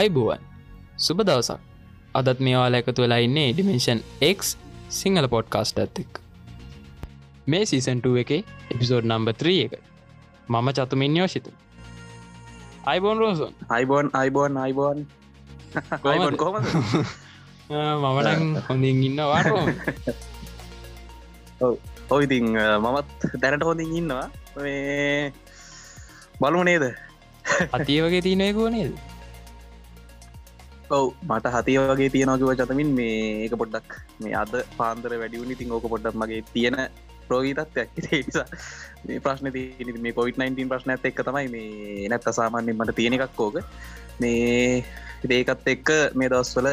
අයිබුවන්. සුබ දවසක්. අදත් මේවාල එකතු වෙලා ඉන්නේ ඩිමේෂන් X සිංහල පොඩ්කාස්ට ඇත්තෙක් මේ සීසන්ටුව එක එපිසෝඩ් නම්බ 3 එක. මම චතුමින් යෝෂිතු. අයිබෝන් රෝසන්. අයිබෝන් අයිබෝන් අයිබෝන්. කොහොමද? කොම මමටන් හොඳින් ඉන්න වාටෝ ඔය ඉතින් මමත් දැනට හොඳින් ඉන්නවා. මේ බලමු නේද? අතිය වගේ තියනයකුව නේද ඔව මට හතිය වගේ තියෙනකිව චතමින් මේ ඒක පොඩ්ඩක් මේ අද පාන්දර වැඩියුනි තින් ඕක පොඩ්ඩක් මගේ තියෙන ප්‍රෝගීතත්වයක් නිසා මේ ප්‍රශ්න තිය මේ කොවිට 19 ප්‍රශ්න ඇත් එක් තමයි මේ නැත්ත සාමාන්‍යෙන් මට තියෙන එකක් කෝක මේ ඒකත් එක්ක මේ දවස්වල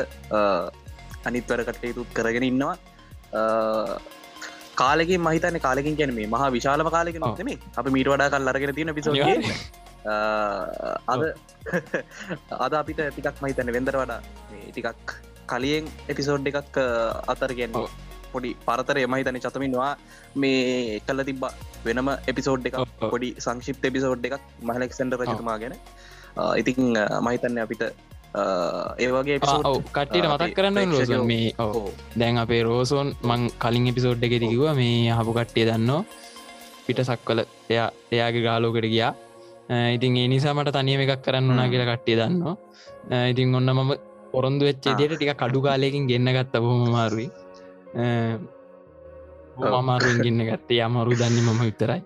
අනිත්වර කටයුතුත් කරගෙන ඉන්නවා. කාලෙකින් මහිතන කාලකින් ගැන මේ මහා විශාලම කාලෙක. නොතම අප මීට වඩා කල් අරගෙන තියෙන පිසෝ අනිවාර්යෙන්. අද අද අපිට ටිකක් මහිතන වෙන්දර වඩා ටිකක් කලියෙන් එපිසෝඩ් එකක් අතර ගැන්න ඔව්. පොඩි පරතර එමහිතන චතමින්වා මේ කල්ල තිබ්බ වෙනම එපිසෝඩ් එක. පොඩි සංශිප් එපිසෝඩ් එකක් මහලෙක්සන්ඩ රජතුමා ගැන. ඉතිං මහිතන්න අපිට ඒවගේ කට්ටිට මතක් කරන්න රෝසන් මේ ඔව. දැන් අපේ රෝසෝන් මං කලින් එපිසෝඩ් එක තිකිව මේ හපු කට්ටිය දන්නවා පිට සක්වල එයා එයාගේ ගාලෝකට ගියා ඉතින් ඒ නිසා මට තනියම එකක් කරන්න වනා. කියලා කට්ටිය දන්නවා අ, ඉතින් ඔන්න මම පොරොන්දු වෙච්චේ. දියට ටික කඩු කාලයකින් ගෙන්න්න ගත්ත බොහොම මාරුයි ඔව්. මමාරුවෙන් ගන්න ගත්තේ අමරු දන්න මම විතරයි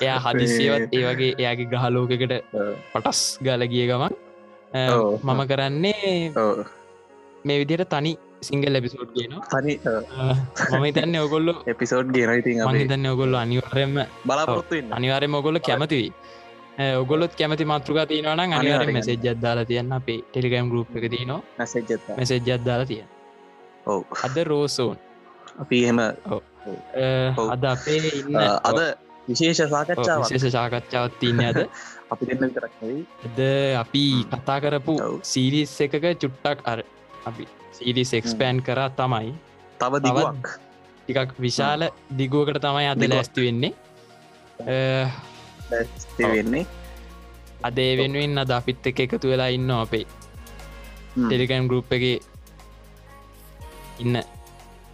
එයා හදිසියවත් ඒ වගේ එයාගේ ග්‍රහලෝකකට පටස් ගල ගිය ගමන්. මම කරන්නේ මේ විදියට තනි සිංගල් එපිසෝඩ් තනි මම හිතන්න ඔගොල්ලො එපිසෝඩ් ගෙන මහිතන්න ඔගොල්ල අනිවරෙන්ම බලාපොරොත්තුවෙන්න අනිවාරය මොගොල්ල කැමතිවී ඔගොලොත් කැමති. මාතෘකා තියනවන අනිවාර අනිවාර්යෙන්. මෙසෙජ් අදාලා තියන්න. අපේ ටෙලිගම් ගරුප් එක තියනවා. මැසෙජ්ජත මෙසෙජ් අදාලා තිය ඔව්. අද රෝසෝන් අපි එහෙම. අද අපේ ඉන්න අද විශේෂ සාකච්ඡාව විශේෂ සාකච්ඡාවත් තියන්න අද. අපි දෙන්න නෙවෙයි. අද අපි කතා කරපු. සීරිස් එකක චුට්ටක් අර අපි සීරිස් එක්ස්පෑන් කරා තමයි. තව දිගුවක්. ටිකක් විශාල දිගුවකට තමයි අද. ලැස්ති වෙන්නේ. අ, වෙන්නේ. අද ඒ වෙනුවෙන් අද අපිත් එක එකතු වෙලා ඉන්න අපේ. ටෙලිකම් ගරුප් එක ඉන්න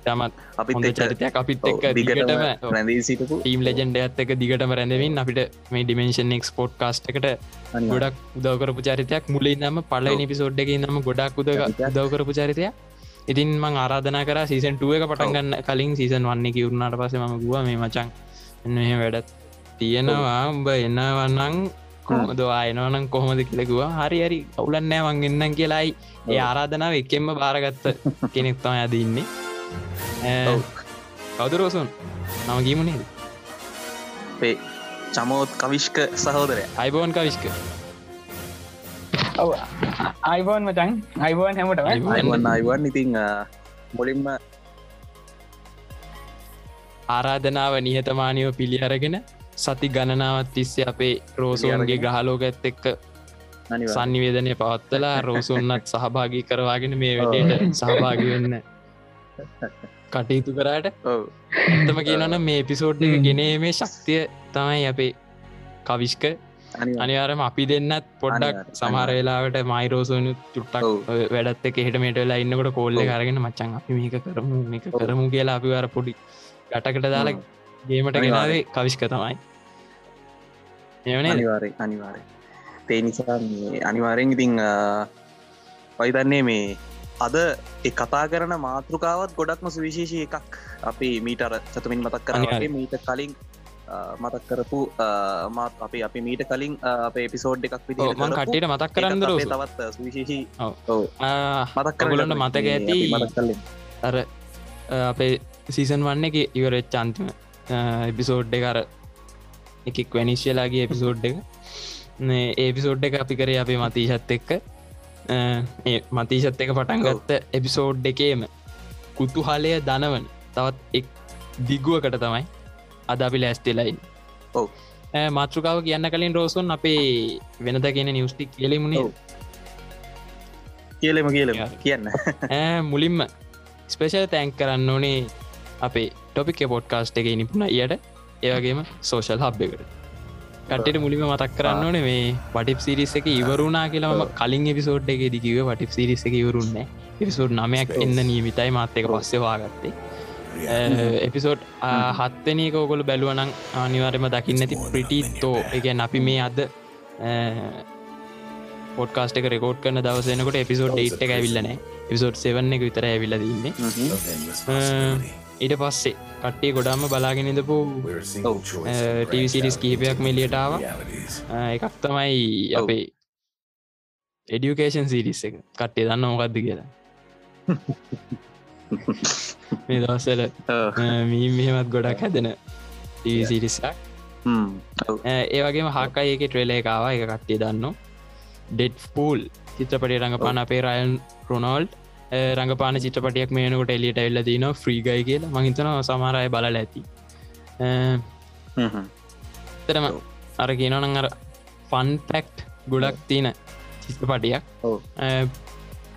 තමත් අපිත් චරිතයක්. අපිත් එක්ක දිගටම රැඳී සිටපු ටීම් ලෙජන්ඩ ඇත් එක දිගටම රැඳවින් අපිට මේ ඩිමේශන් එක්ස්පෝට් කාස්ට එකට. ගොඩක් උදවකරපු චරිතයක්. මුලින් නම පල ඔව්. නිපිසෝඩ් එක නම ගොඩක් උද. උදවකරපු චරිතය ඉතින් මං ආරාධනා කර සීසන්ටුව එක පටන්ගන්න කලින් සීසන් වන්නේ කිවරුණට පස ම ගුව මේ මචන් එන්න එහ වැඩත් තියෙනවා. උඹ එන්නවන්නං කොහොමද? ආයනවනම් කොහොමද කියලකුව හරි හරි. අවුලන්නෑ මං එන්නම් කියලායි ඒ. ආරාධනාව එකෙන්ම බාරගත්ත කෙනෙක් තම ඇද ඉන්නේ. ඔව්. කවදරෝසුන් නම ගීමනේද අපේ චමෝත් කවිශ්ක සහෝදරය. අයිබෝන් කවිශ්ක ඔව. අයිබෝන් මචන් අයිබෝන් හැමටම. අයිබෝන්. අයිවන් ඉතිං මුලින්ම ආරාධනාව නිහතමානයෝ පිළි අරගෙන සති ගණනාවත් තිස්සේ අපේ රෝසෝන්ගේ ග්‍රහලෝක ඇත් එක්ක. සංනිවේදනය පවත්තලා රෝසුන්නත් සහභාගී කරවාගෙන මේ වැඩට සහභාගි වෙන්න කටයුතු කරාට ඔව් ඇතම කියනන මේ පිසෝඩ් එක ගෙනේ මේ ශක්තිය තමයි අපේ අනිවාර්යෙන්. අනිවාරම අපි දෙන්නත් පොඩ්ඩක් අනිවාර්යෙන්. සමහර වෙලාවට මයිරෝසෝනු චුට්ටක් වැඩත් එක හෙට මේට වෙලා ඉන්නකොට කොල්ල. කරගෙන මචන් අපි මේක කරමු මේක ඔව්. කරමු කියලා අපි වර පොඩි ගටකට දාලා. ගේමට ගෙනාවේ කවිශ්ක තමයි එවන අනිවාරය අනිවාරය තේ නිසා මේ අනිවාරයෙන් ඉතිං පයිතන්නේ මේ අද කතා කරන මාතෘකාවත් ගොඩක්ම සුවිශේෂී එකක්. අපි මීටර චතමින් මතක් කරනගේ. මීට කලින් මතක් කරපු මාත් අපි අපි මීට කලින් අපේ එපිසෝඩ් එකක් විදි මං කට්ටියට මතක් කරන්න තවත් සුවිශේෂී මතක් මේ මතක ඇති මතක් කලින් අර අපේ සීසන් වන්න එක ඉවර චන්තිම එපිසෝඩ් එකර එකෙක් වැනිශ්‍යලාගේ එපිසෝඩ් එක ඒපිසෝඩ් එක අපි කරේ අපේ මතීශත් එක්ක ඒ මතීශත් එක පටන්ගත්ත එපිසෝඩ් එකේම කුතුහලය දනවන තවත් එක් දිගුවකට තමයි අද අපි ලැස්තිලයින් ඔව්. මාතෘකාව කියන්න කලින් රෝසුන් අපේ වෙනද කියන නිවස්ටික් කියලෙමුණේ. කියලෙම යා. කියන්න. මුලින්ම ස්පේෂල් තැන්ක් කරන්න ඕනේ අපේ ටොපික් පොඩ්කාස්ට් එක නිපුණ යට ඒවගේම සෝෂල් හබ් එකට කටට මුලිම මතක් කරන්න ඕන මේ පටිප් සිරිස් එක ඉවරුණා කියලාම කලින් එපිසෝඩ් එක දිකිව පටිප් සිරිස් එක ඉවරුන්න එපිසෝඩ් නමයක් එන්න නීමිතයි මාත් එක පස්සවාගත්තේ එපිසෝඩ් හත්තනක ඔකොල බැලුවනං අනිවාරම දකින්න ඇති ප්‍රිටිත්තෝ එකන් අපි මේ අද පොඩ්කාස්ට එක රෙකෝඩ් කරන දවසනකට එපිසෝඩ් ේට් එක ඇවිල්ලන පිසෝඩ් සෙවන්න එක විතර ඇවිල්ල ඊට පස්සේ කට්ටේ ගොඩාම බලාගෙනදපු ටසිරිස් කීපයක් මෙලියටාව එකක් තමයි අපේ එඩියුකේෂන් සිරිස් එක. කට්ටේ දන්න මොකක්ද කියලා. මේ දවසල මී මෙහෙමත් ගොඩක් හැදෙන සිරිස්සක් ඒ වගේම හාකයි එක ට්‍රේල එකවා එක කට්ටේ දන්න. ඩෙඩ් පූල් චිත්‍රපටි රඟපාන අපේ රයන් රොනෝල්ඩ් රඟපාන චිත්‍රපටියක් මේනකොට එලියට එල්ල තින ෆ්‍රීගයි කියලා. මහිතන සමාරය බලල ඇති. තරම අර කියනනං අර ෆන් පැක්ට් ගොඩක් තියන චිත්‍රපටියක්.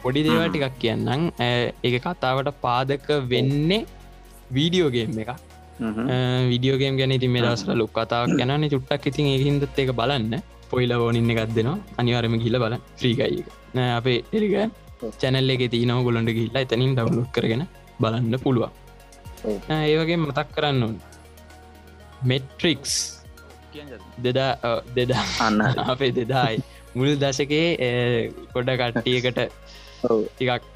පොඩි දේවල් ටිකක් කියන්නම්. ඒ කතාවට පාදක වෙන්නේ වීඩියෝගේම් එක විඩියෝගේම් ගැන ති මේ දසල ලොක් කතාවක් ගැන චුට්ටක් ඉතින් ඒහින්දත් එක බලන්න. පොයිල ඕනින්න එකක් දෙනවා. අනිවාරම ගිල බල ්‍රීගයි අපේ එරිග චැනල්ල එක තිනව ගොලොන්ට ගිල්ලා එතනින් ඩවලොක් කරගෙන බලන්න පුළුවන්. ඒවගේ මතක් කරන්න ඕන්න මෙට්‍රික්ස් දෙදා දෙදා අන්න. අපේ දෙදායි. මුල් දශකේ කොඩ කට්ටියකට ටිකක්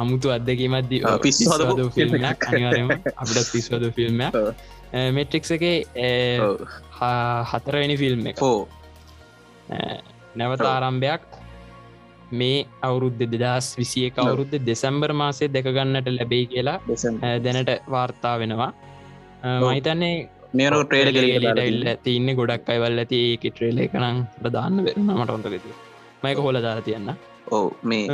අමුතු අදකීමත් පිස්වද ෆිල්ම්යක් අනිවාරම අපට පිස්වද ෆිල්ම්යක් මෙට්‍රික්ස එක හතරවෙනි ෆිල්ම් එක. හෝ නැවත ආරම්භයක් මේ අවුරුද්ධ දෙදස් විසිය අවුරුද්ධ දෙසැම්බර් මාසය දෙකගන්නට ලැබෙයි කියලා දැනට වාර්තා වෙනවා. මහිතන්නේ මේන ට්‍රේල ල්ල තින්න ගොඩක් අයිවල් ඇති ඒක ට්‍රේල එකනම් වෙරුණ මට ඔොන්ටකති මයක හොල දාලා තියන්න ඕ මේ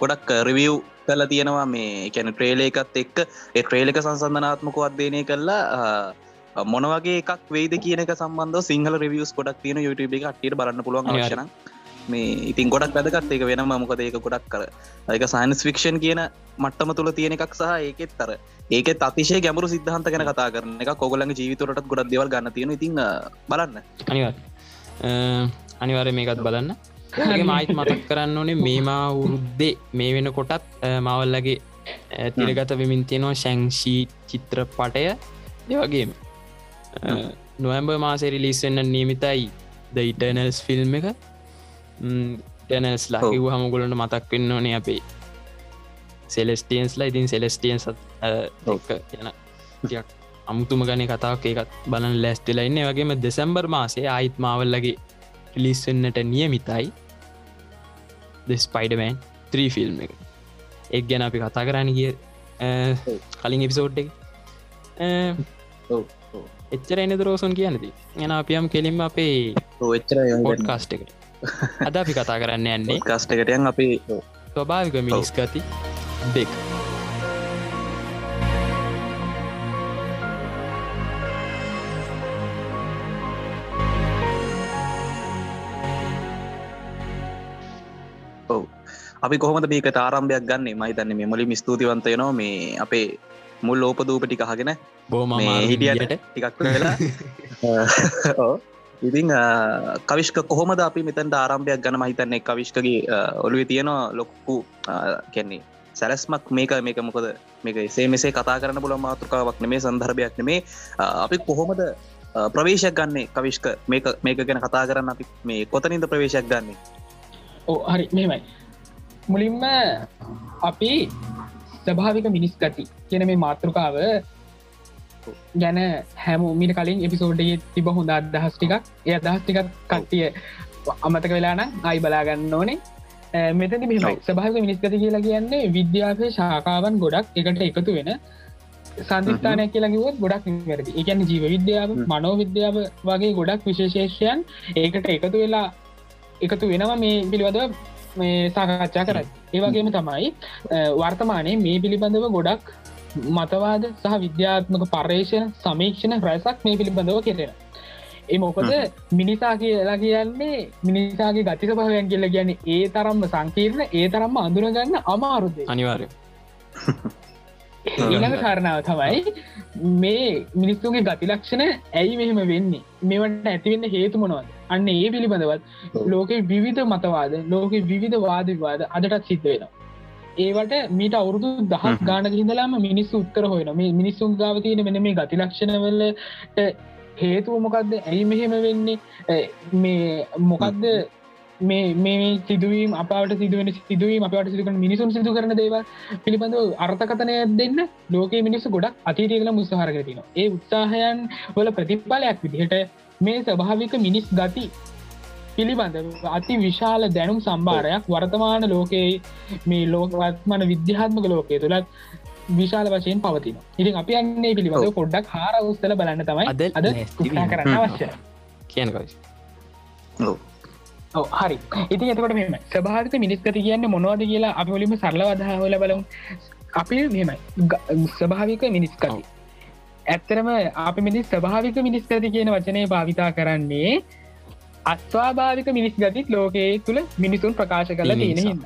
ගොඩක් රිවියව් කල තියෙනවා මේ කැන ට්‍රේල එකත් එක්ක ඒ ට්‍රේලක සංසන්ධනාත්මක අධ්‍යනය කල්ලා මොනවගේ එකක් වේද කියනක සම්බන්ධ සිංහල රිවියස් ගොඩක් තියෙන YouTube එක අටට බලන්න පුළුවන් අවශන මේ ඉතින් ගොඩක් වැදගත් ඒක වෙනම මොකද ඒක ගොඩක් කර. ඒක සයින්ස් ෆික්ෂන් කියන මට්ටම තුළ තියෙන එකක් සහ ඒකෙත් තර ඒකෙත් අතිශය ගැඹුරු සිද්ධහන්ත ගැන කතා කරන එක කොගලඟ ජීවිතවලටත් ගොඩක් දෙවල් ගන්න තියෙන ඉතින් බලන්න. අනිවත් අනිවාරය මේකත් බලන්න. ඒගේ මයිත් මතක් කරන්න ඕනේ මේමා වුරුද්දේ මේ වෙන කොටත් මවල්ලගේ තිරගත විමින් තියෙනවා ශැංෂී චිත්‍රපටය දෙවගේ නොවම්බ මාසේ රිලිස්සෙන්න්න නියමිතයි ද ඉටනල්ස් ෆිල්ම් එක ටැනස්ලා කිව හමගොලට මතක් වෙන්න ඕනේ අපේ සෙලස්ටියන්ස්ලා ඉතින් සෙලස්ටියන්ස් යන ටියක් අමුතුම ගන කතාවක් එකත් බලන් ලැස්තිලා ඉන්න. වගේම දෙසැම්බර් මාසේ අයිත් මාවල්ලගේ පිලිස්සෙන්න්නට නියමිතයි ස්පයිඩමෑන් ත්‍රී ෆිල්ම් එක. එක් ගැන අපි කතා කරන්න කිය කලින් එපිසෝඩ් එක. එච්චර එන දරෝසන් කියනති එන අපියම් කෙලින්ම අපේ එච්චර පොඩ් කාස්ට එකට අද අපි කතා කරන්න යන්නේ කාස්ටකටයන් අපේ ස්වභාවික මිනිස් ගති දෙක්. අපි කොහොමද මේක තාරම්භයක් ගන්නේ? මහිතන්න මේ මුලින් ස්තුතිවන්තයනවා මේ අපේ මුල් ඕපදූප ටික හගෙන බෝම හිටියට ටිකක් වෙලා. ඉතිං කවිශ්ක කොහොමද අපි මෙතැන්ට ආරම්භයක් ගන මහිතන්නේ? කවිශ්කගේ ඔළුවේ තියෙනවා ලොක්කු කෙන්නේ සැලස්මක් මේක මේක මොකද? මේක එසේ මෙසේ කතා කරන්න පුළ මාතෘකාවක් නෙමේ සන්දර්භයක් නෙමේ. අපි කොහොමද ප්‍රවේශයක් ගන්නේ කවිශ්ක මේක මේක ගැන කතා කරන්න අපි මේ කොතනින්ද ප්‍රවේශයක් ගන්නේ? ඕ හරි. මෙමයි මුලින්ම අපි ස්භාවික මිනිස් ගති කියන මේ මාතෘකාව ගැන හැම මිට කලින් එපිසෝඩ්ගේ තිබ හොඳ අදහස් ටිකක්. එය අදහස් ටිකක් කට්ටිය අමතක වෙලාන අයි බලාගන්න ඕනේ. මෙතති මෙමයි සභාක මිනිස්ගති කියලා කියන්නේ විද්‍යාපය ශාකාවන් ගොඩක් එකට එකතු වෙන සන්ධස්ථානයක් කියලාකිවත් ගොඩක් වැරදි එකන ජීව විද්‍යාව මනෝ විද්‍යාව වගේ ගොඩක් විශේෂේෂයන් ඒකට එකතු වෙලා එකතු වෙනවා මේ පිළිබඳව මේ සාකච්ඡා කරත් ඒවගේම තමයි වර්තමානය මේ පිළිබඳව ගොඩක් මතවාද සහ විද්‍යාත්මක පර්යේෂණ සමීක්ෂණ රැසක් මේ පිළිබඳව කෙරෙන ඒ මොකද මිනිසා කියලා කියන්නේ මිනිසාගේ ගතික පහයන් කියල ගැන ඒ තරම්ම සංකීර්ණ ඒ තරම්ම අඳුරගන්න අමාරුද අනිවාරය ඊළඟ කාරණාව තමයි මේ මිනිස්සුගේ ගතිලක්ෂණ ඇයි මෙහෙම වෙන්නේ? මේවට ඇතිවෙන්න හේතු මොනවද? අන්න ඒ පිළිබඳවත් ලෝක විවිධ මතවාද ලෝක විවිධ වාද විවාද අදටත් සිද්ධ වෙනවා ඒවට මීට අවුරුදු දහස් ගාන හිදලාම මිනිස්සු උත්තර හොයන මේ මිනිස්සුන් ගාව තියෙන මෙන මේ ගතිලක්ෂණවලට හේතුව මොකක්ද ඇයි මෙහෙම වෙන්නේ? මේ මොකක්ද මේ මේ සිදුවීම් අපට සිදුවෙන සිදුවීම අපට සිදුකන මිනිසුන් සිදු කරන දේව පිළිබඳව අර්ථකතනය දෙන්න ලෝක මිනිස්සු ගොඩක් අතීතයකල මුස්සහරගතින ඒ උත්සාහයන් වල ප්‍රතිඵලයක් විදිහට මේ ස්වභාවික මිනිස් ගති පිළිබඳ අති විශාල දැනුම් සම්භාරයක් වර්තමාන ලෝකයේ මේ ලෝකවත්මන විද්‍යාත්මක ලෝකය තුළත් විශාල වශයෙන් පවතින ඉතින් අපි අන්නේ පිළිබඳ පොඩ්ඩක් හාර උස්තල බලන්න තමයි අද අද කරන්න අවශ්‍ය කියන හරි. ඉතින් එතකොට මෙම ස්භාවික මිනිස්කති කියන්න මොනවද කියලා අපි වලිම සරල අදහවල බලමු. අපි මෙමයි ස්වභාවික මිනිස්කති ඇත්තරම අපි මිනිස් ස්වභාවික මිනිස්කති කියන වචනය භාවිතා කරන්නේ අස්වාභාවික මිනිස් ගතිත් ලෝකයේ තුළ මිනිසුන් ප්‍රකාශ කරලා තියෙන හිද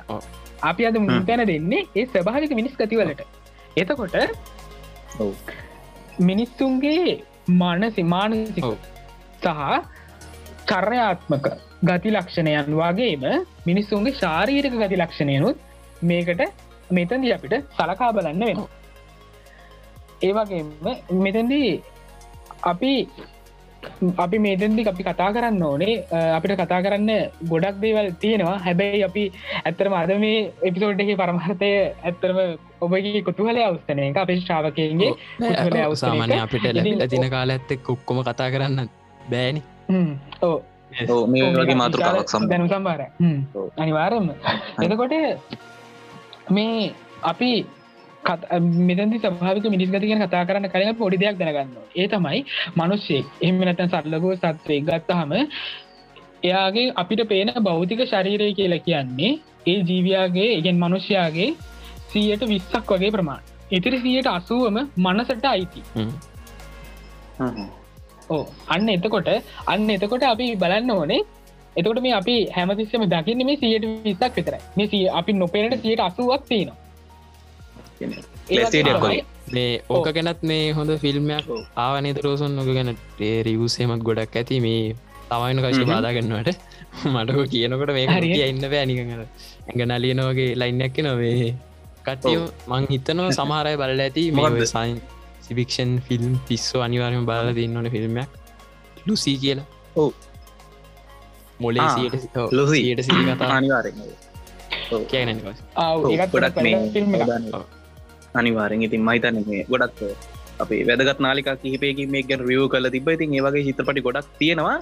අපි අද මුතැන දෙන්නේ ඒ ස්වභාවික මිනිස් ගතිවලට එතකොට මිනිස්සුන්ගේ මානසි මානසික සහ චර්යාත්මක ගති ලක්ෂණයන් වගේම මිනිස්සුන්ගේ ශාරීරික ගති ලක්ෂණයනුත් මේකට මෙතන්දී අපිට සලකා බලන්න වෙන ඒවගේම මෙතැන්දී අපි අපි මේතන්දි අපි කතා කරන්න ඕනේ. අපිට කතා කරන්න ගොඩක් දේවල් තියෙනවා. හැබැයි අපි ඇත්තරම අද මේ එපිසෝඩ් එක පරමහතය ඇත්තරම ඔබගේ කොතුහල අවස්තනය එක අපේ ශ්‍රාවකයන්ගේ සාමාන්‍ය අපිට ලැබිල තින කාල ඇත්තෙක් කොක්කොම කතා කරන්න බෑනි. ඕ මේ වගේ මාතෘකාවක් සම් දැනු සම්බාර අනිවාරම එතකොට මේ අපි මෙතැදි සභාවික මිනිස් ගති කියෙන කතා කරන්න කලින් පොඩි දෙයක් දැනගන්න ඒ තමයි මනුස්සේ. එහම නැතැන් සරලගෝ සත්වය ගත්තහම එයාගේ අපිට පේන බෞතික ශරීරය කියලා කියන්නේ ඒ ජීවයාගේ ඉගෙන් මනුෂ්‍යයාගේ සීයට විස්සක් වගේ ප්‍රමාණ ඉතිරි සියට අසුවම මනසට අයිති. ඕ අන්න එතකොට අන්න එතකොට අපි බලන්න ඕනේ. එතකොට මේ අපි හැමතිස්සම දකින්න මේ සියට විස්සක් විතර මේ අපි නොපේනට සියට අසුවක් තියෙනවා මේ ඕක ගැනත් මේ හොඳ ෆිල්ම්යක් ආවනේ දරෝසන් නොක ගැන රිවසේමත් ගොඩක් ඇති. මේ තමයින කශ බාදාගන්නවට මටක කියනකොට මේ හරි. ඉන්න පෑනිකඟ ඇඟ නලියනවගේ ලයින්නැක්ක නොවේ කට්ටිය මං හිතනවා සමහරය බලල ඇති. මේ සයින් සිබික්ෂන් ෆිල්ම් පිස්සෝ අනිවාරම බාල දන්නවන ෆිල්ම්යක් ලුසී කියලා. ඔව. මොලේ ලොසියට සිරි කතා. අනිවාරෙන් කියන ගොඩක් මේ අනිවාරෙන් ඉතින් මහිතන මේ ගොඩක් අපේ වැදගත් නාලිකා කිහිපයකින් මේ ගැන රියව් කල තිබ ඉතින් ඒවගේ හිතපටි ගොඩක් තියෙනවා.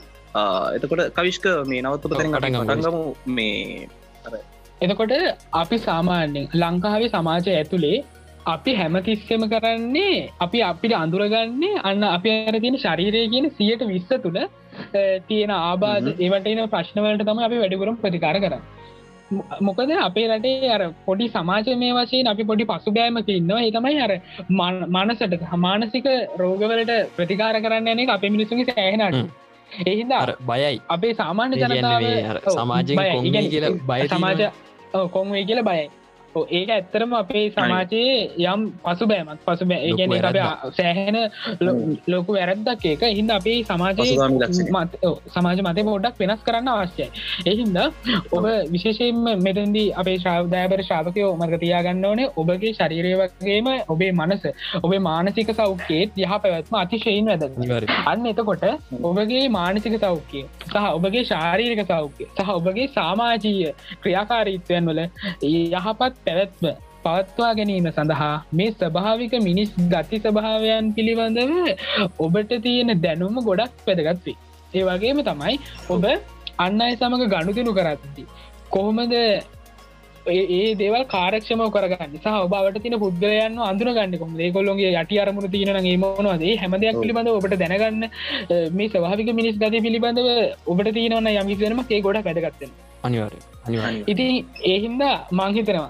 එතකොට කවිශ්ක මේ නවත්ත පතරින් අටගම මේ එතකොට අපි සාමාන්‍යෙන් ලංකාවේ සමාජය ඇතුළේ අපි හැමතිස්සෙම කරන්නේ අපි අපිට අඳුරගන්නේ අන්න අපි අර තියෙන ශරීරය කියන සියට විස්ස තුළ තියෙන ආබාධ ඒවටන ප්‍රශ්නවලට තම අපි වැඩිපුරම් ප්‍රතිකාර කරන්න මොකද අපේ රටේ අර පොඩි සමාජ මේ වශයෙන් අපි පොඩි පසු බෑමක ඉන්නවා ඒතමයි අර මානසට හමානසික රෝගවලට ප්‍රතිකාර කරන්න යනෙ අපේ මිනිසුගේ සෑහෙනට එහින්ද බයයි. අපේ සාමාන්‍ය ජනතාව කියල බය සමාජ කොන්වේ කියල බයයි ඒක ඇත්තරම අපේ සමාජයේ යම් පසු බෑමත් පසු ඒගැන සෑහෙන ලොකු වැරද්දක් ඒක. හින්ද අපේ සමාජය සමාජ මතය පොඩ්ඩක් වෙනස් කරන්න අවශ්‍යයි. එහින්ද ඔබ විශේෂයෙන්ම මෙතැන්දී අපේ ශ්‍රාවදායබර ශාපකයෝ මර්ගතියාගන්න ඕනේ ඔබගේ ශරීරය වගේම ඔබේ මනස. ඔබේ මානසික සෞඛ්‍යයත් යහ පැවැත්ම අතිශයෙන් වැද අන්න එතකොට ඔබගේ මානසික සෞඛ්‍යය සහ ඔබගේ ශාරීරික සෞඛ්‍ය සහ ඔබගේ සාමාජීය ක්‍රියාකාරීත්වයන් වල යහපත් පැවැත්ම පවත්වා ගැනීම සඳහා මේ ස්වභාවික මිනිස් ගති ස්වභාවයන් පිළිබඳව ඔබට තියෙන දැනුම ගොඩක් පැදගත්වේ ඒ වගේම තමයි ඔබ අන්න අය සමඟ ගණුතිනු කරත්ති කොහොමද ඒ දේවල් කාරක්ෂම කරගන්න සහ ඔබට තින පුද්ගලයන්න අඳුර ගන්න කොම ඒකොල්ලොගේ යටි අරමුණ තියන ඒමනවාදේ හැමදයක් පිළිබඳ ඔබට දැනගන්න මේ ස්වාවික මිනිස් ගති පිළිබඳව ඔබට තියනවන්න යමිසනම ඒ ගොඩ පැදගත්තෙන අනිවාර ඉති ඒහින්ද මංහිතනවා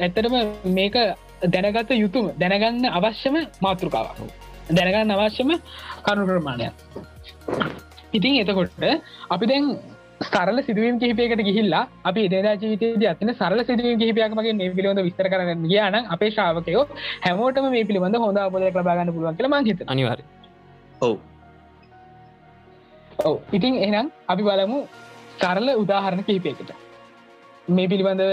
ඇත්තටම මේක දැනගත්ත යුතුම දැනගන්න අවශ්‍යම මාතෘකාවක්. දැනගන්න අවශ්‍යම කරු ප්‍රමාණයක්. ඉතින් එතකොට අපි දැන් සරල සිදුවීම් කිහිපයකට ගිහිල්ලා අපි එදා ජීවිතයේද අතින සරල සිදුවීම් කිහිපයක්මගේ මේ පිළිබඳ විස්තර කරන්න ගියාන අපේ ශාවකයෝ හැමෝටම මේ පිළිබඳ හොඳ අපොලයක් ලබාගන්න පුළුවන් කියලා මං හිතනවා. අනිවාර ඔව්. ඔව්. ඉතින් එහෙනම් අපි බලමු සරල උදාහරණ කිහිපයකට. මේ පිළිබඳව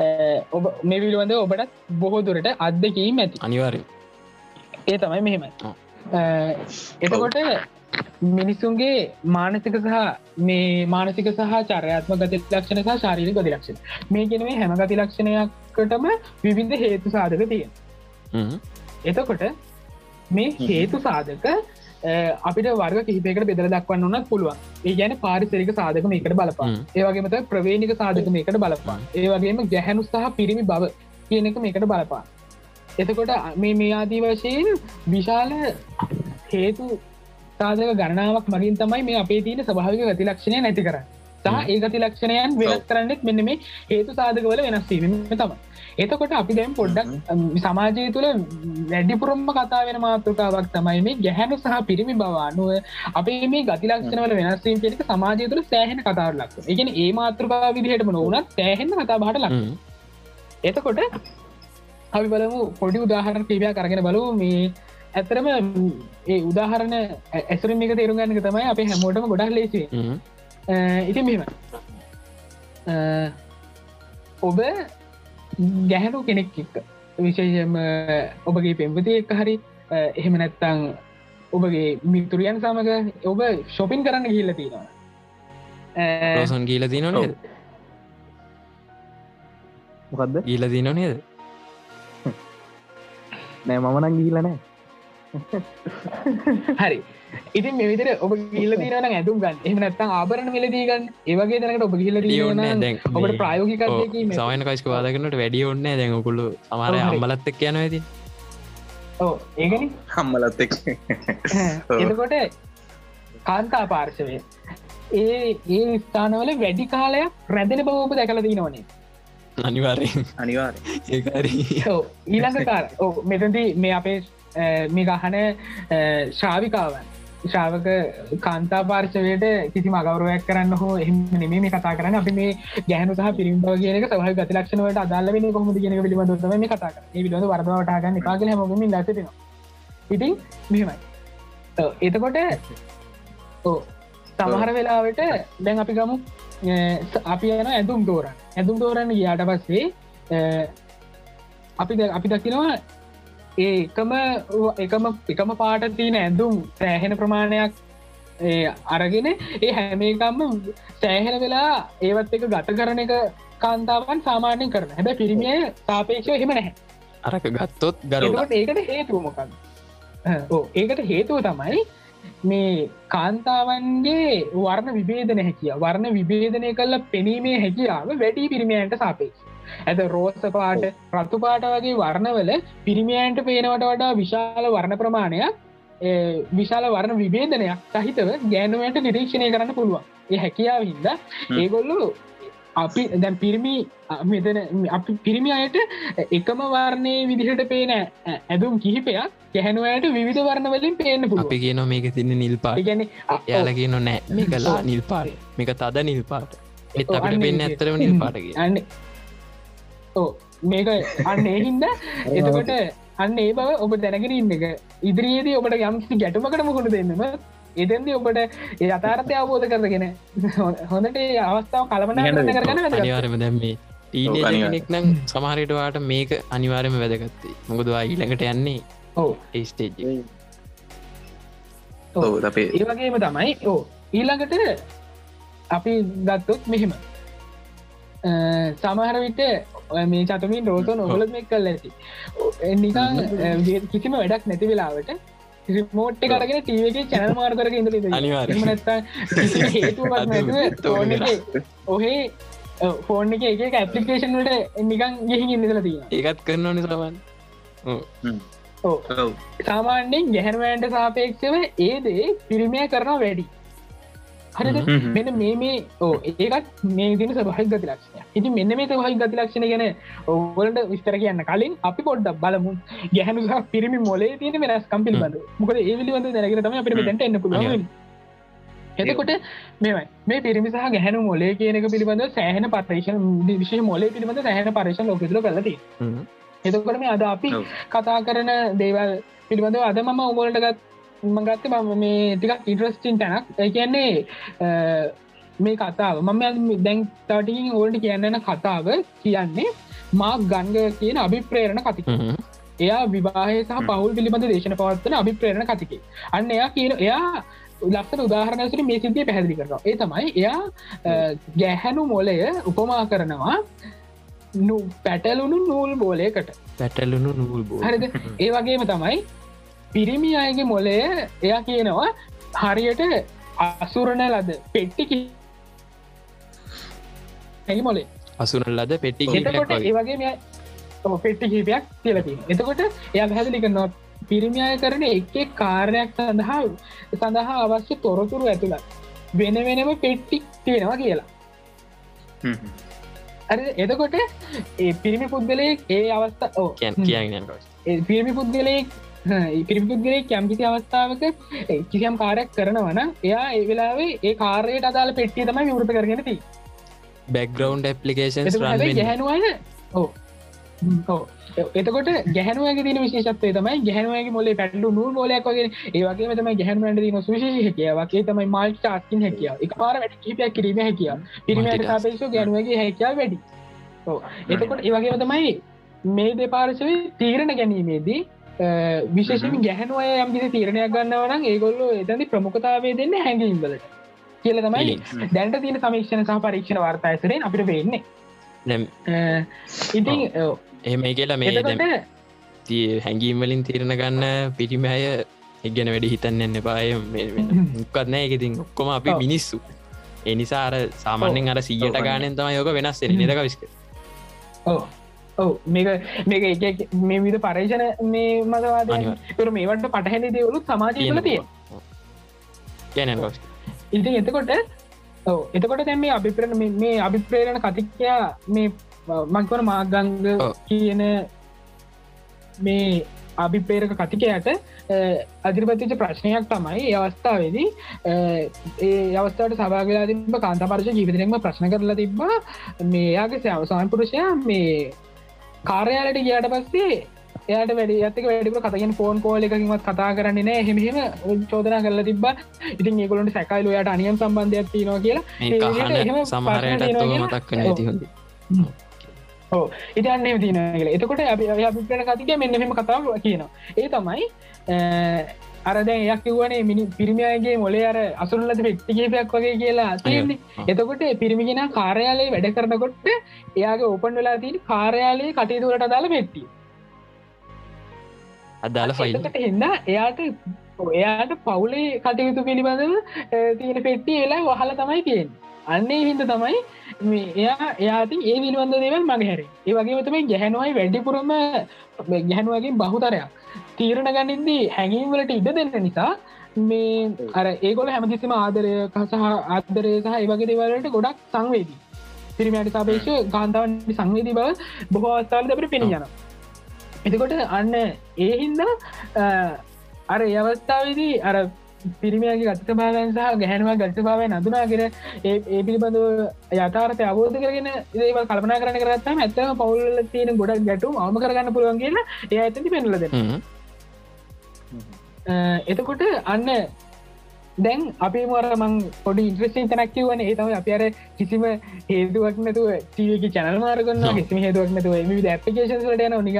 අ, ඔබ මේ පිළිබඳව ඔබටත් බොහෝ දුරට අත්දකීම් ඇති. අනිවාරය ඒ තමයි මෙහෙමයි. එතකොට මිනිසුන්ගේ මානසික සහ මේ මානසික සහ චරයාත්ම ගති ලක්ෂණ සහ ශාරීරික ගති ලක්ෂණ. මේ ගෙන මේ හැම ගති ලක්ෂණයකටම විවිධ හේතු සාධක තියෙන එතකොට මේ හේතු සාධක අපිට වර්ග කිහිපයකට බෙදර දක්වන්න ඕනත් පුළුවන්. ඒ ගැන පාරිසරික සාධක මේකට බලපාන. ඒවගේමත ප්‍රවේණික සාධක මේකට බලපාන. ඒවගේම ගැහැනු සහ පිරිමි බව කියන එක මේකට බලපාන. එතකොට මේ මේ ආදී වශයෙන් විශාල හේතු සාධක ගණනාවක් මගින් තමයි මේ අපේ තියෙන ස්භාවික ගති ලක්ෂණය නැති කර සහ ඒ ගති ලක්ෂණයන් වෙනස් කරන්නෙත් මෙන්න මේ හේතු සාධකවල වෙනස්වීම තම එතකොට අපි දැම් පොඩ්ඩක් සමාජය තුළ වැඩිපුරම්ම කතා වෙන මාතෘකාවක් තමයි මේ ගැහැනු සහ පිරිමි බවානුව අපේ මේ ගතිලක්ෂණවල වෙනස්වීම කෙනෙක සමාජය තුළ සෑහෙන කතාවට ලක්ස එකන ඒ මාතෘකා විදිහටම නොවනත් සෑහෙන කතා බහට ලක් එතකොට අපි බලමු පොඩි උදාහරණ පිබයා කරගෙන බලු මේ ඇතරම ඒ උදාහරණ ඇසුරින් එක තේරුම් ගන්නක තමයි අපේ හැමෝටම ගොඩක් ලේසිේ ඉතින් මෙම ඔබ ගැහැනු කෙනෙක් එක්ක විශේෂම ඔබගේ පෙම්පති එක් හරි එහෙම නැත්තං ඔබගේ මිතුරියන් සමඟ ඔබ ශොපින් කරන්න ගිල්ල තියෙනවා රෝසන් ගීල තින නේද? මොකක්ද ගීල තින නේද? නෑ මමනං ගීලනෑ හරි. ඉතින් මෙවිතර ඔබ ගිල්ල තිරන ඇතුම් ගන්න. එම නැත්තන් ආබරණ මිලදීගන්න ඒවගේ තැනකට ඔබ ගිල්ල දැන් ඔබට ප්‍රායෝගිකත්යකීම සමයන කයිස්ක වාදකනට වැඩිය ඔන්න දැන්කුළු සමාරය ඔව් හරි. අම්බලත් එක් යන ඇති ඕ ඒගනි හම්මලත් එක් එතකොට කාන්තා පාර්ශවය. ඒ ඒ ස්ථානවල වැඩි කාලයක් රැඳෙන බවෝප දැකල දීනවනේ අනිවාරයෙන්. අනිවාර ඒකාරී ඔව්, ඊළඟ කාර ඕ මෙතදී මේ අපේ මේ ගහන ශ්‍රාවිකාවන් ශ්‍රාවක කාන්තා පාර්ශවයට කිසි මගවරුවක් කරන්න හෝ එහම නෙමේ මේ කතා කරන්න. අපි මේ ගැහනු සහ පිරිම්බ කියනක සහ ගතිලක්ෂණවට අදාල වෙන කොහොමද කියන පිළිබඳව මේ කතා විදිහට වරදවටාගන්න හැමෝගෙම ඉල්ලා සිටිනවා. ඉතින් මෙහෙමයි. ඔව්, එතකොට සමහර වෙලාවට දැන් අපි ගමු. අපි යන ඇඳුම් තෝරන්න ඇඳුම් තෝරන්න ගියාට පස්සේ අපි අපි දකිනවා ඒ එකම එකම පාට තියෙන ඇඳුම් සෑහෙන ප්‍රමාණයක් අරගෙන ඒ හැමේකම්ම සෑහෙන වෙලා ඒවත් එක ගත කරන එක කාන්තාවන් සාමාන්‍යෙන් කරන හැබැ පිරිමිය සාපේක්ෂව හෙම නැහැ. අරක ගත්තොත් ගරු ඒකට හේතුවමකන් ඕ ඒකට හේතුව තමයි මේ කාන්තාවන්ගේ වර්ණ විබේදන හැකිය වර්ණ විබේදනය කල්ල පෙනීමේ හැකියාව වැඩි පිරිමියන්ට සාපේක්ෂ ඇත රෝස පාට රතු පාට වගේ වර්ණවල පිරිමියන්ට පේනවට වඩා විශාල වර්ණ ප්‍රමාණයක් විශාල වර්ණ විබේදනයක් සහිතව ගෑනුවන්ට නිරීක්ෂණය කරන්න පුළුවන්. ඒ හැකියාව හින්ද ඒගොල්ලු අපි දැන් පිරිමි මෙතන අපි පිරිමි අයට එකම වර්ණය විදිහට පේන ඇ- ඇඳුම් කිහිපයක් ගැහැනුවයට විධ වර්ණවලින් පේන්න අපි පුළුව කියන මේක තින්න නිල් පාට. ගැන යාලගෙන නෑ. මේ කලා ඔව්. නිල් පාට. මේක තද නිල් පාට. එත් අපිට පෙන්න්න ඒ ඇත්තරම මේක අන්න එහින්ද එතකොට අන්න ඒ බව ඔබ දැනගෙන ඉන්න එක. ඉදිරියේදී ඔබට යම්සි ගැටුමකට මුහුණ දෙන්නම එතන්ද ඔබට ඒ අතාරතය අවබෝධ කරගෙන හොඳට අවස්ථාව කළමනා වැදගත්. අනිවාරම දැම් මේ ඔව්, අනිවාර්යයෙන්. ටීනෙක් නම් සමහරිටවාට මේක අනිවාරම වැදගත්තේ මොකදවා ඊළඟට යන්නේ ඔව්. ඒ ස්ටේජ් ඔව්. ඔව අපේ ඒ වගේම තමයි ඕ ඊළඟට අපි ගත්තොත් මෙහෙම. අ, සමහර විට මේ චතමින් රෝතෝ නොහොලත් මෙක් කල් ඇති. ඔ, නිකං අ, ජී- කිසිම වැඩක් නැති වෙලාවට රිමෝට් කරගෙන ටීවගේ චැනල් මාර් කරක ඉඳ ඔහේ ෆෝන් එක එක ඇපලිකේෂන් වලට නිකන් ගිහි ඉන්නදල තියෙන ඒකත් කරන්න ඕ ඔව්. සාමාන්‍යෙන් ගැහැනවන්ට සාපේක්ෂව ඒදේ පිරිමිය කරනවා වැඩි හරිද. මෙන මේ මේ ඕ ඒකත් මේ දින සභහි ගති ලක්ෂණය ඉති මෙන්න මේ සහහි ගති ලක්ෂණ ගැන ඔවලට විස්තර කියන්න කලින් අපි පොඩ්ඩක් බලමු ගැහනු සහ පිරිමි මොලේ තියෙන වෙනස් කම්පිල් බඳ මොකද ඒ විලිබඳ දැනගෙන තම අපිට. දැට එන්න පුළුවන්. එතකොට මෙමයි මේ පිරිමිසහ ගැහැනු මොලේ කියනක පිළිබඳ සෑහන පර්ේෂන් විශෂ මොලේ පිළිබඳ සෑහන පර්ේෂන් ලොකතුල කලති එතකොට මේ අද අපි. කතා කරන දේවල් පිළිබඳව අද මම ඔගොලටගත් මගත්ත මම මේ ටිකක් ඉන්ට්‍රස්ටින් තැනක්. කියන්නේ මේ කතාව. මම දැන් තටිකින් ඕල්ට කියන්නන කතාව කියන්නේ මා ගංග කියන අභිප්‍රේරණ කතික එයා විවාහය සහ. පවුල් පිළිබඳ දේශන පවත්වන අභිප්‍රේරණ කතිකේ අන්න එයා කියන එයා ලක්සට උදාහරණසට මේ සිද්ධිය පැහැදිලි කරනවා. ඒ තමයි එයා ගැහැනු මොලය උපමා කරනවා පැටලුණු නූල් බෝලයකට. පැටලුණු නූල් හරිද? ඒ වගේම තමයි පිරිමි අයගේ මොලය එයා කියනවා හරියට අසුරණ ලද පෙට්ටිකි ඇයි මොලේ අසුන ලද පෙට්ටි එතකොට ඒ වගේ මෙයා ඔව් පෙට්ටි කිහිපයක් කියලති එතකොට එයා පැහැදිලි කරනවා පිරිමියය කරන එක් කාරණයක් සඳහා සඳහා අවශ්‍ය තොරතුරු ඇතුළ වෙන වෙනම පෙට්ටික් තියෙනවා කියලා. එතකොට ඒ පිරිමි පුද්ගලය ඒ අවස්ථා ඕ කියන්න පිරිමි පුද්ගලයෙක් පිරිපුද්ගලේ කැම්කිසි අවස්ථාවක ඒ කිසියම් කාරයක් කරනවන එයා ඒ වෙලාවේ ඒ කාරයට අදාල පෙට්ටිය තමයි විවෘත කරගෙනති බැක්ග්‍රවන්් ඇපලිකේෂන් ගැහැනුවන එතකොට ගැහනුවගේ දින විශේෂත්වය තමයි ගැහනුවගේ මොලේ පැටලු නූල් මොලයක් වගේ. ඒවගේ තම ගැහනුවන්ට දින සුශේෂ හැකියාවගේ තමයි මල් චාස්කින් හැකියාව. එක පාර වැඩ කිපයක් කිරීම හැකියාව. පිරිමට. සාපේක්ෂ ගැනුවගේ හැකියාව වැඩි. එතකොට ඒවගේම තමයි මේ දෙපාර්ශවය තීරණ ගැනීමේදී විශේෂම ගැහනුවය යම්කිසි තීරණයක් ගන්නවනම් ඒගොල්ලෝ එතැදි ප්‍රමුඛතාවේ දෙන්න හැඟීම්වලට කියල තමයි දැන්ට තියෙන සමීක්ෂණ සහ පරීක්ෂණ වාර්තායසරෙන් අපිට අ, ඉතින් ඔව්. එහෙමයි කියලා මේ දැම් එතකොට තිය හැඟීම් වලින් තීරණ ගන්න පිරිමෑය එක්ගැන වැඩි හිතන්න එපාය මුක්කත්නෑ එකතින් ඔක්කොම අපි. මිනිස්සු. එනිසා අර සාමාන්‍යෙන් අර සීයට. ගානෙන් තම යෝක වෙනස් නිදක විස්ක ඔව් ඔව් මේක මේක එක මේ විධ පරේෂණ මේ අනිවාර්යෙන්. තුර මේවට පටහැනි දේවලු සමාජීවල තිය ඉතින් එතකොට ඔව එතකොට දැම මේ අභිප්‍රණ මේ- අභිප්‍රේරණ කතිකයා මේ මංකවන මාගංග. කියන මේ අභිප්‍රේරක කතිකයට අධිරපතිච ප්‍රශ්නයක් තමයි අවස්ථාවේදී ඒ අවස්ථාවට සභාගලා තිබ කාන්තපරශ ජීවිතනෙක්ම ප්‍රශ්න කරලා තිබ්බා මේ යාගේ සෑව සමන්පුරුෂයා මේ කාර්යාලට ගියාට පස්සේ එයාට වැඩි ඇතක වැඩිපුර කතගෙන ෆෝන් කෝල එකකින්වත් කතා කරන්නේ නෑ. හෙමහෙම චෝදනා කරලා තිබ ඉතින් ඒගොලට සැකයිල යට අනියම් සම්බන්ධයක් තියනවා කියලා. සමහරයට තෝ මතක් ඕ ඉතන්න තින කියල. එතකොට අපි අපිට කතික මෙන්න මෙම කතාව කියනවා. ඒ තමයි අරද එයක් කිවනේ මිනි පිරිමියගේ මොලේ අර අසුරලද පෙක්ටිකේපයක් වගේ කියලා තියන්නේ. එතකොට පිරිමිගෙන කාර්යාලයේ වැඩ කරනකොට එයාගේ ඕපන් වෙලා තින කාර්යාලයේ කටයුතුරට අදාල පෙට්ටිය. අදාල ෆයිල් එතකට එන්න එයාට එයාට පවුලේ කටයුතු පිළිබඳව තියෙන පෙට්ටිය වෙලා වහල තමයි තියෙන් අන්නේ හින්ද තමයි මේ එයා එයාති ඒ පිළිබඳ දේවල් මග හැර. ඒ වගේ තමයි ගැහැනුවයි වැඩිපුරම ගැහැනුවගේ බහුතරයක්. තීරණ ගනින්දී හැඟීම්වලට ඉඩ දෙන්න නිසා මේ අර ඒගොල හැමතිස්සම ආදරය කසහ ආදරය සහ ඒවගේ දේවලට ගොඩක් සංවේදී. පිරිමයට සාපේක්ෂ ගාන්තාවන් සංවේදී බව බොහෝ අවස්ථාවල අපට පෙන යන එතකොට අන්න ඒ හින්දා අ, අර අවස්ථාවදී අර පිරිමියගේ ගත්ත භාවයන් සහ ගැහැනවා ගත්ත භාවය නඳුනාගෙන ඒ පිළිබඳව යථාර්ථය අවබෝධ කරගෙන ඒව කල්පනා කරන කරත්තම ඇත්තම පවුල්ල තියෙන ගොඩක් ගැටු අවම කරගන්න පුළුවන් කියලා ඒ ඇතති පෙනලද එතකොට අන්න දැන් අපි මරමං පොඩි ඉන්ට්‍රස්ටින් තැනක්කිවන ඒතම අප අර කිසිම හේදුවක් නැතුව ටීවක චැනල් මාර්ගන්න. කිසිම හේදුවක් නැතුව එම ඇපිකේෂන්ලට යන නික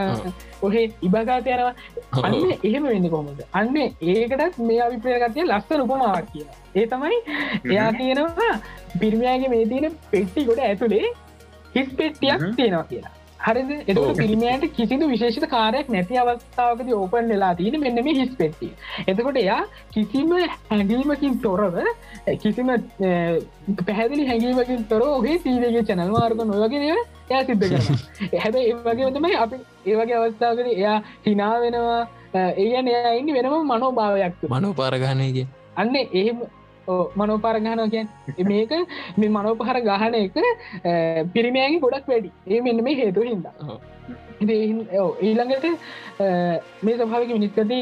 ඔහේ ඉබගාත යනවා. අන්න එහෙම වෙන්න කොමද අන්න ඒකටත් මේ අවිප්‍රයගතිය ලස්ස උපමාවක් කිය ඒ තමයි එයා තියෙනවා පිරිමියගේ මේ තියෙන පෙට්ටි ගොඩ ඇතුළේ හිස් පෙට්ටියක්. තියෙනවා කියලා හරිද එතකට ඔව්. පිරිමියට කිසිදු විශේෂ කාරයක් නැති අවස්ථාවකද ඕපන් වෙලා තියෙන මෙන්න මේ හිස් පෙට්ටි එතකොට එයා කිසිම හැඟීමකින් තොරව කිසිම පැහැදිලි හැඟීමකින් තොර ඔහේ සීවගේ චැනල් මාර්ග නොවගෙන එයා සිද්ධ කරන හැබ ඒ වගේ තමයි අපි ඒවගේ අවස්ථාවකද එයා හිනා වෙනවා ඒගැන එයා ඉන්න වෙනම මනෝභාවයක්. මනෝ පාරගානයගේ අන්න එහෙම මනෝපාර ගහනෝ කියන් මේක මේ මනෝපහර ගහන එක පිරිමෑගේ ගොඩක් වැඩි. ඒ මෙන්න මේ හේතු ඔව්. ඊළඟට මේ සභාවක මිනිස්කති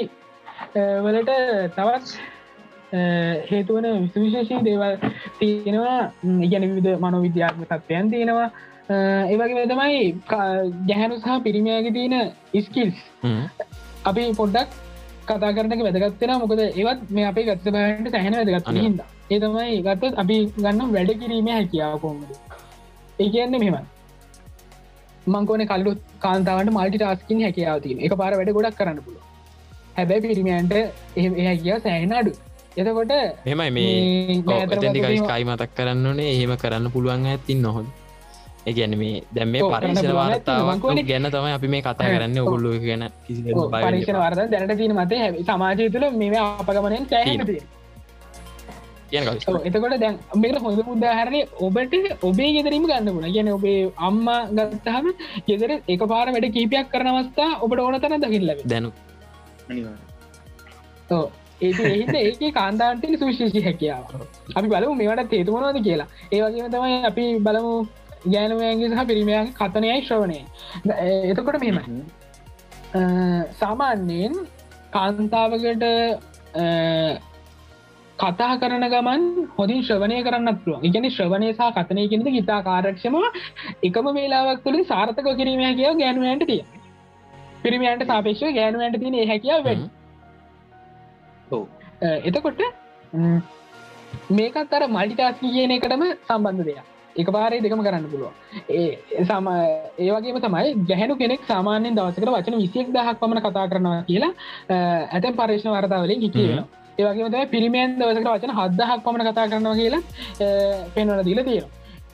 වලට තවත් හේතුවන විශවිශේෂී දේවල් තියෙනවා. ඉගැන විවිධ මනෝ විද්‍යාත්ම තත්වයන් තියෙනවා ඒවගේ තමයි ගැහැනු සහ පිරිමියගේ තියෙන ඉස්කිල්ස් අපි පොඩ්ඩක් කතා කරනක වැදගත්වෙන මොකද ඒවත් මේ අපේ ගත්ත බෑන්ට සැහෙන වැදගත් හිද ඒ තමයි ගත්තත් අපි ගන්න වැඩ කිරීම හැකියාව කොමද ඒ කියන්න මෙම මංකෝන කල්ලු කාන්තාවට මල්ටි ටස්කින් හැකියාව තියෙන එක පාර වැඩ ගොඩක් කරන්න පුළ හැබැයි පිරිමියන්ට එහ කිය සෑහෙන අඩු එතකොට මෙමයි මේ ස්කයි මතක් කරන්න ඕනේ. එහෙම කරන්න පුළුවන් ඇතින් නොහොද ඒගැන මේ දැම් මේ පරීක්ෂණ වාර්තාවක් ගැන තමයි අපි මේ කතා කරන්න. ඔගුල්ලු ගැන පරීක්ෂණ වර්ද දැනට තිීන මත සමාජය තුළ මේ අපගමනයෙන් සෑහනති එතකොට දැන් මේක හොඳ උදාහරණය ඔබට ඔබේ ගෙදරීම ගන්න පුුණ ගැන ඔබේ අම්මා ගත්තහම ගෙදර එක පාර වැඩ කීපයක් කරන අවස්ථා ඔබට ඕන තන දකිල්ල දැනු ඒ ඒක කාන්තාන්ටෙන් සුශේෂි හැකියාව. අපි බලමු මේවට තේතුමනවද කියලා. ඒවගේම තමයි අපි බලමු ගෑනුවයන්ගේ සහ පිරිමියන් කතනයයි ශ්‍රවණය. එතකොට මෙම සාමාන්‍යයෙන් කාන්තාවකට කතා කරන ගමන් හොඳින් ශ්‍රවණය කරන්නත් පුළුව ඉගැන ශ්‍රවණය සහ කතනය කෙනෙද ඉතා කාරක්ෂම එකම වේලාවක් තුළින් සාර්ථක කිරීම කියව ගෑනුවන්ට තිය පිරිමියන්ට සාපේක්ෂ ගෑනුවන්ට තින හැකියාව වැඩ. එතකොට මේකත් අර මල්ටිටාස්කි කියන එකටම සම්බන්ධ දෙයක් එක පාරේ දෙකම කරන්න පුළුව ඒ සම ඒවගේම තමයි ගැහැනු කෙනෙක් සාමාන්‍යෙන් දවසකට වචන විසියෙක් දහක් පමණ කතා කරනවා කියලා ඇතැන් පර්ේෂණ වර්තාවලින් හිකියෙන ඒවගේම පිරිමියන් දවසකට වචන හදදහක් පමණ කතා කරනවා කියලා පෙන්වන දීල තියෙනවා.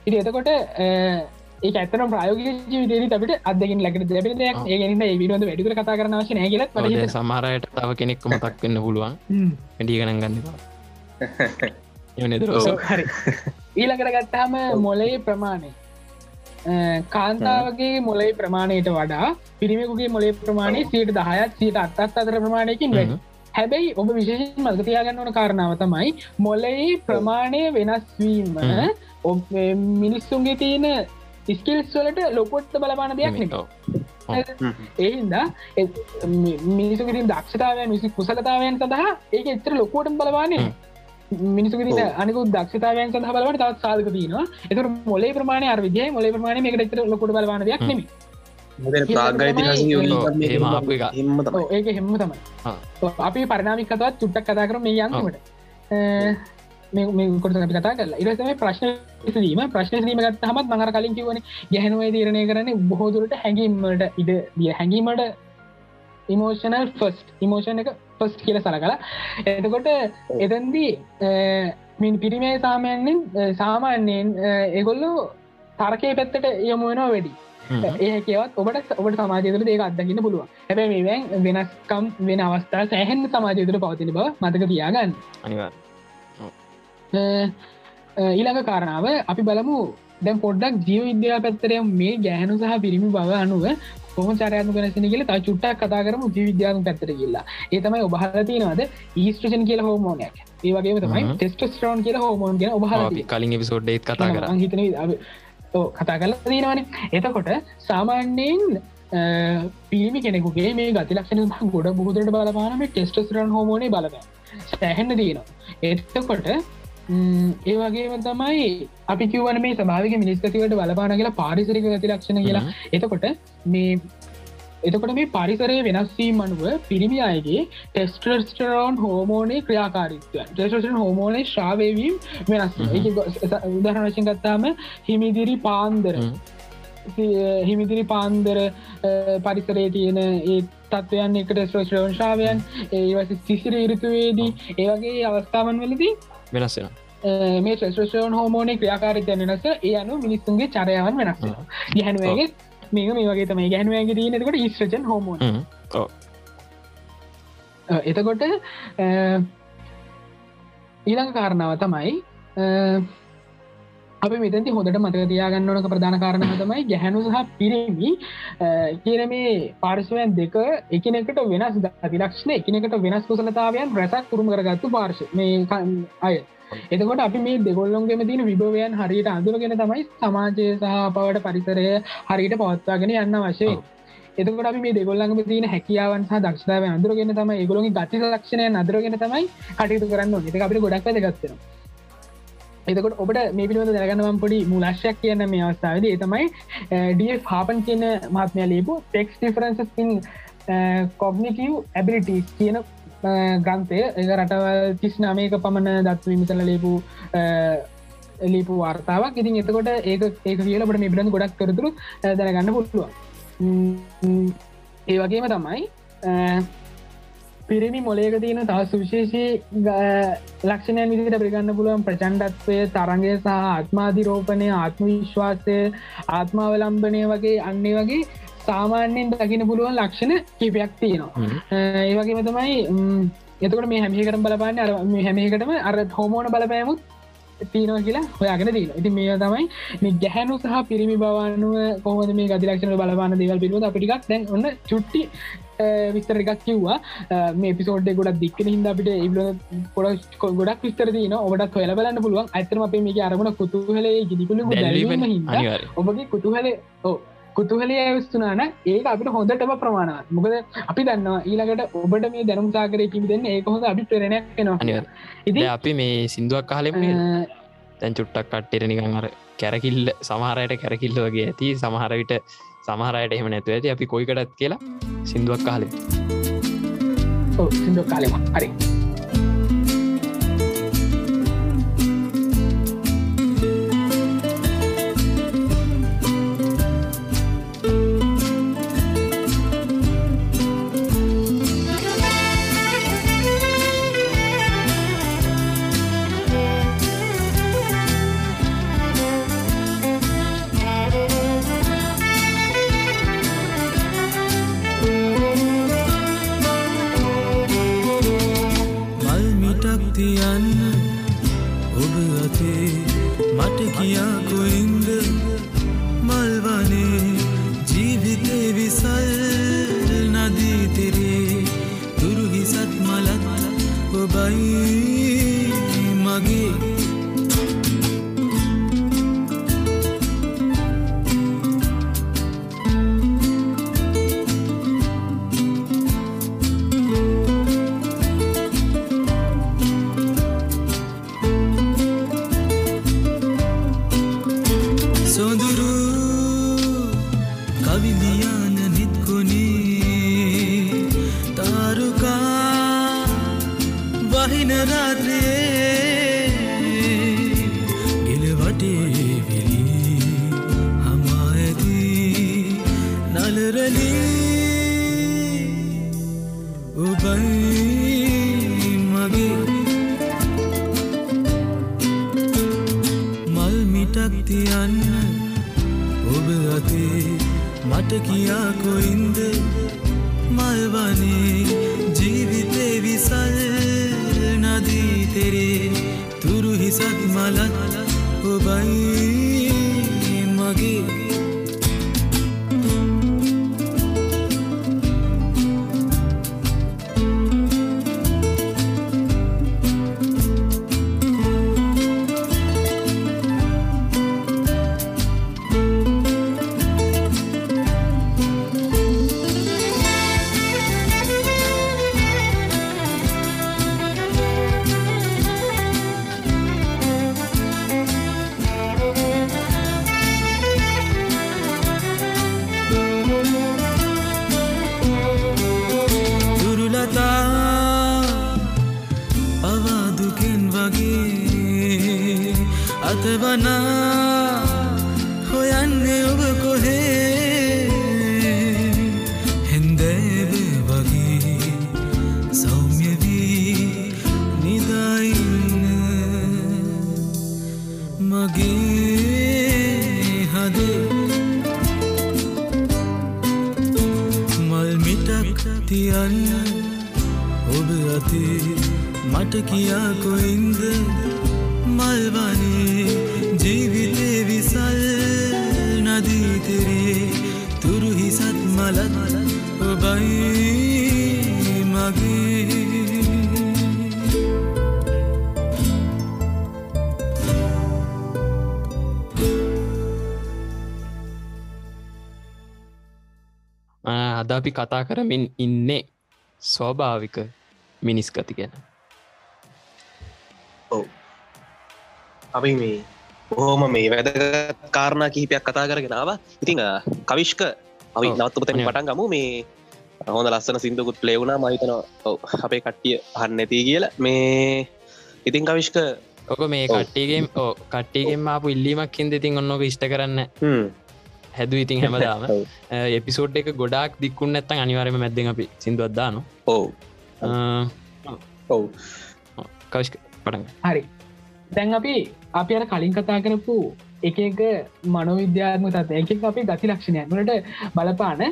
ඉති එතකොට ඒ ඇතන ප්‍රයෝග ජීවිතේ අපිට අදකින් ලකට ඒගැන ඒ විඩුවද වැඩිකර කතා කරන වශන කියල සමරයට තව කෙනෙක්කම තක් වෙන්න පුළුවන්. වැඩිය ගණන් ගන්නවා හරි ඊළඟට ගත්තාම මොලේ ප්‍රමාණය. කාන්තාවගේ මොලේ ප්‍රමාණයට වඩා පිරිමිකුගේ මොලේ ප්‍රමාණය සීට දහයත් සීට අත්තත් අතර ප්‍රමාණයකින් වැඩ. හැබැයි ඔබ විශේෂෙන් මල්ගතියාගන්න ඕන කාරණාව තමයි මොලේ ප්‍රමාණය වෙනස්වීම මිනිස්සුන්ගේ තියෙන ස්කිල්ස් වලට ලොකොට්ට බලපාන දෙයක් නෙකෝ ඒහින්දා මිනිසුකිරින් දක්ෂතාවය මිසි කුසලතාවයන් සඳහා ඒක එච්චර ලොකෝට බලවානේ මිනිසුකිරට අනිකු දක්ෂතාවයන් සඳහ බලවට තවත් සාධක තියනවා. එතුර මොලේ ප්‍රමාණය අර්විදය මොලේ ප්‍රමාණය මේකට එතර ලොකොට බලවාන දෙයක් නෙම ඒක හෙම තමයි. අපි පරණාමිකතවත් චුට්ටක් කතා කර මේ යන්නට කොට අපි කතා කරලා. ඉරසම ප්‍රශ්න දීම ප්‍රශ්න දීම ගත් හමත් මඟර කලින් කිවන ගැහනුවේ තීරණය කරන බොහෝදුරට හැඟීමට ඉඩ දිය හැඟීමට ඉමෝෂනල් ෆස්ට ඉමෝෂණ එක ෆස්ට කියල සල කලා එතකොට එතන්දී මින් පිරිමේ සාමයන්ෙන් සාමාන්‍යයෙන් ඒගොල්ලු තරකය පැත්තට යමුවෙනවා වැඩි. ඒ කියවත් ඔබට ඔබට සමාජයතුර ඒක අදකින්න පුළුව හැබැ මේවැන් වෙනස්කම් වෙන අවස්ථා සෑහෙන් සමාජයතුර පවතින බව මතක තියාගන්න. අනිවා ඊළඟ කාරණාව අපි බලමු. දැන් පොඩ්ඩක් ජීව විද්‍යා පැත්තරය මේ ගැහනු සහ පිරිමි බව අනුව කොම චරයන කනසින කියල චුට්ටක් කතා කරම ජීවිද්‍යාන පැත්තර කියලා ඒ තමයි ඔබහලතිනවද ඊස්ට්‍රෂන් කියල හෝමෝනයක් ඒවගේ තමයි ටෙස්ටස්ටරෝන් කියල හෝමෝන් ගෙන ඔබහ කලින් විසෝඩ්ඩේත් කතා කර. හිතන කතා කරලා දීනවන එතකොට සාමාන්‍යයෙන් පිරිමි කෙනෙකුගේ මේ ගති ලක්ෂණ ගොඩ බහදුරට බලපානම ටෙස්ටස්රන් හෝමෝන බලප සැහෙන්න දීනවා එතකොට ඒ වගේම තමයි අපි කිවන මේ සභාවික මිනිස්කතිවට බලපාන කියලා පාරිසරික ගති ලක්ෂණ කියලා. එතකොට මේ එතකොට මේ පරිසරය වෙනස්වීම අනුව පිරිමි අයගේ ටෙස්ටස්ටරෝන් හෝමෝනේ ක්‍රියාකාරිත්වය ටෙස්ටන් හෝමෝනේ ශ්‍රාවවීම් වෙනස් උදාහරණ වශයෙන් ගත්තාම හිමිදිරි පාන්දර. හිමිදිරි පාන්දර පරිසරේ තියෙන ඒ තත්වයන් එකට ස්ට්‍රෝෂ්‍රවන් ශාවයන් ඒවස සිසිර ඉරිතුවේදී ඒවගේ අවස්ථාවන් වලදී වෙනස්සෙන මේ ටෙස්ට්‍රෝෂන් හෝමෝන ක්‍රියාකාරිතය වෙනස ඒ අනු මිනිස්සුන්ගේ චරයවන් වෙනස් ගැහනුවගේ මේක මේ වගේ තමයි. ගැහනුවගේ දීනකට ඉස්්‍රජන් හෝමෝන. එතකොට ඊළඟ කාරණාව තමයි අපි මෙතැති හොඳට මතක තියාගන්නවනක ප්‍රධාන කාරණය තමයි ගැහැනු සහ පිරමි. කියන මේ පාර්ශවයන් දෙක එකනෙකට වෙනස් අතිලක්ෂණ එකනෙකට වෙනස් කුසලතාවයන් රැසක් පුරුම කරගත්තු පාර්ශ මේ අය. එතකොට අපි මේ දෙගොල්ලොන්ගේම තින විභවයන් හරියට අඳුරගෙන තමයි සමාජය සහ පවට පරිසරය හරියට පවත්වාගෙන යන්න වශයෙන් එතකට අපි මේ දෙගොල්ලඟම තියන හැකියාවන් සහ දක්ෂතාව අඳුරගෙන තම ඒගොලොගේ ගති ලක්ෂණය අදරගෙන තමයි කටයුතු කරන්න එක අපිට ගොඩක් ගත්වෙන එතකොට ඔබට මේ පිළිබඳ දැනගන්නවම් පොඩි මුලක්ෂයක් කියන්න මේ අවස්ථාවද. ඒතමයි ඩ හාපන් කියන මාත්මය ලේපු ටෙක්ස් ඩිෆරන්ස් පින් කොග්නිටව් ඇබිලිටස් කියන ග්‍රන්ථය. ඒ රටවල් තිස් නාමයක පමණ දත් විමිතල ලේපු ලිපු වාර්තාවක් ඉතින් එතකොට ඒක ඒක කියලට මේ බිලන් ගොඩක් කරතුරු දැනගන්න පුට්ටුව ඒ වගේම තමයි පිරිමි මොලේක තියෙන තව සුවිශේෂී ලක්ෂණයන් විදිට ප්‍රගන්න පුළුවන්. ප්‍රචන්්ඩත්වය තරගේ සහ ආත්මාධිරෝපනය ආත්ම විශ්වාසය ආත්මාවලම්බනය වගේ අන්නේ වගේ සාමාන්‍යයෙන් දකින පුළුවන් ලක්ෂණ කිපයක් තියෙනවා. ඒ වගේම තමයි එතකට මේ හැමිකට බලපාන්න අර හැමිකටම අර හෝමෝන බලපෑමුත් තියනවා කියලා හොයාගෙන දීල ඉති මේ තමයි මේ ගැහැනු සහ පිරිමි බවන්නුව කොහොද මේ ගතිලක්ෂණ බලපාන දේවල් පිළිබඳ අපිටිකක් දැන් ඔන්න චුට්ටි විස්තර එකක් කිව්වා. මේ පිසෝඩ් ගොඩක් දික්කන හිද අපිට ඉබල පොඩ ගොඩක් විස්තර තින ඔබට හොල බලන්න පුළුවන්. ඇතරම අපේ මේ අරමුණ කුතුහලේ ගිනිපුල ඔබගේ කුතුහලේ ඕ කුතුහලේ ඇවස්තුනාන ඒ අපිට හොඳටම ප්‍රමාණවත්. මොකද අපි දන්නවා ඊළඟට ඔබට මේ දැනුම් සාකරය කිමි දෙන්න ඒ හොඳ අපි පෙරණයක් කෙනවා ඉති අපි මේ සිින්දුවක් කාලෙම තැන් චුට්ටක් කට්ටෙර නිකං අර කැරකිල්ල සමහරයට කැරකිල්ල වගේ ඇති. සමහරවිට සමහරයට එහෙම නැතුව ඇති. අපි කොයිකටත් කියලා සිින්දුවක් කාලේ සිින්දුවක් කාලෙම හරි මයි මගේ මල්මිටක් තියන්න ඔබ අතේ මට කියා කොයි කරමින් ඉන්නේ ස්වභාවික මිනිස් ගති ගැන. අපි මේ බොහෝම මේ වැද කාරණා කිහිපයක් කතා කරගෙනාව ඉතිං කවිශ්ක අපි ඔව්. නවත්තපතන. පටන් ගමු. මේ හොඳ ලස්සන සිින්දුකුත් ප්ලේවුණා මහිතන අපේ කට්ටිය හන්න ඇති කියලා. මේ ඉතින් කවිශ්ක ඕක මේ ඔව්. කට්ටියගේ කට්ටියගෙන් ආපු ඉල්ලීමක් හිද ඉතින් ඔන්නක ඉෂ්ට කරන්න හැදු ඉතින් හැමදාම. එපිසෝඩ් එක ගොඩක් දික්කුන්න ඇත්තන් අනිවාරම මැද්දෙන් අපි සිින්දුවත්දාන ඔව්. ඔව්. කවිශ් පටන් හරි. දැන් අපි අපි අර කලින් කතා කරපු එක එක මනොවිද්‍යාත්ම තත් එක අපි ගති ලක්ෂණයන්ට බලපාන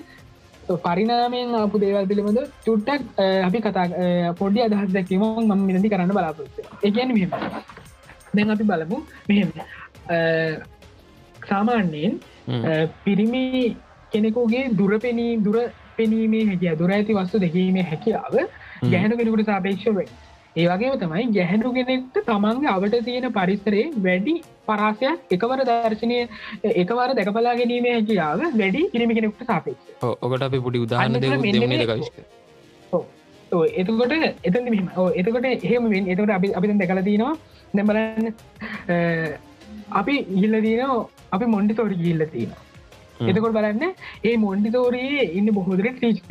පරිනාමයෙන් අපපු දේවල් පිළිබඳ චුට්ටක් අපි කතා පොඩි අදහස් දැකීම ම මිනති කරන්න බලාපොත්ත එකන මෙහෙම දැන් අපි බලමු මෙහෙම. අ, සාමාන්‍යයෙන් පිරිමි කෙනෙකුගේ දුර පෙනී දුර පෙනීමේ හැකිය දුර ඇති වස්තු දෙකීමේ හැකියාව ගැහනු කෙනෙකුට සාපේක්ෂව ඒවගේ තමයි ගැහැනු කෙනෙක්ට තමන්ගේ අවට තියෙන පරිසරේ වැඩි පරාසයක් එකවර දර්ශනය එකවර දැකපලා ගැනීම හැකියාව වැඩි පිරිමි කෙනෙක්ට සාපේක්ෂ ඔකට අපි පුඩි උදාහන අන්න දෙව මෙන්න දෙමද මේ- කවිශ්ක එතකොට එතන් මෙම එතකොට එහෙම එතකට අපි අපිතන් දැකල දීනවා නැබලන්න අපි ගිල්ල දීනවා අපි මොන්ඩි තෝරි ගිල්ල තියෙනවා. හ්ම්. එතකොට බලන්න ඒ මොන්ඩිතෝරයේ ඉන්න බොහෝදර ටීච්ක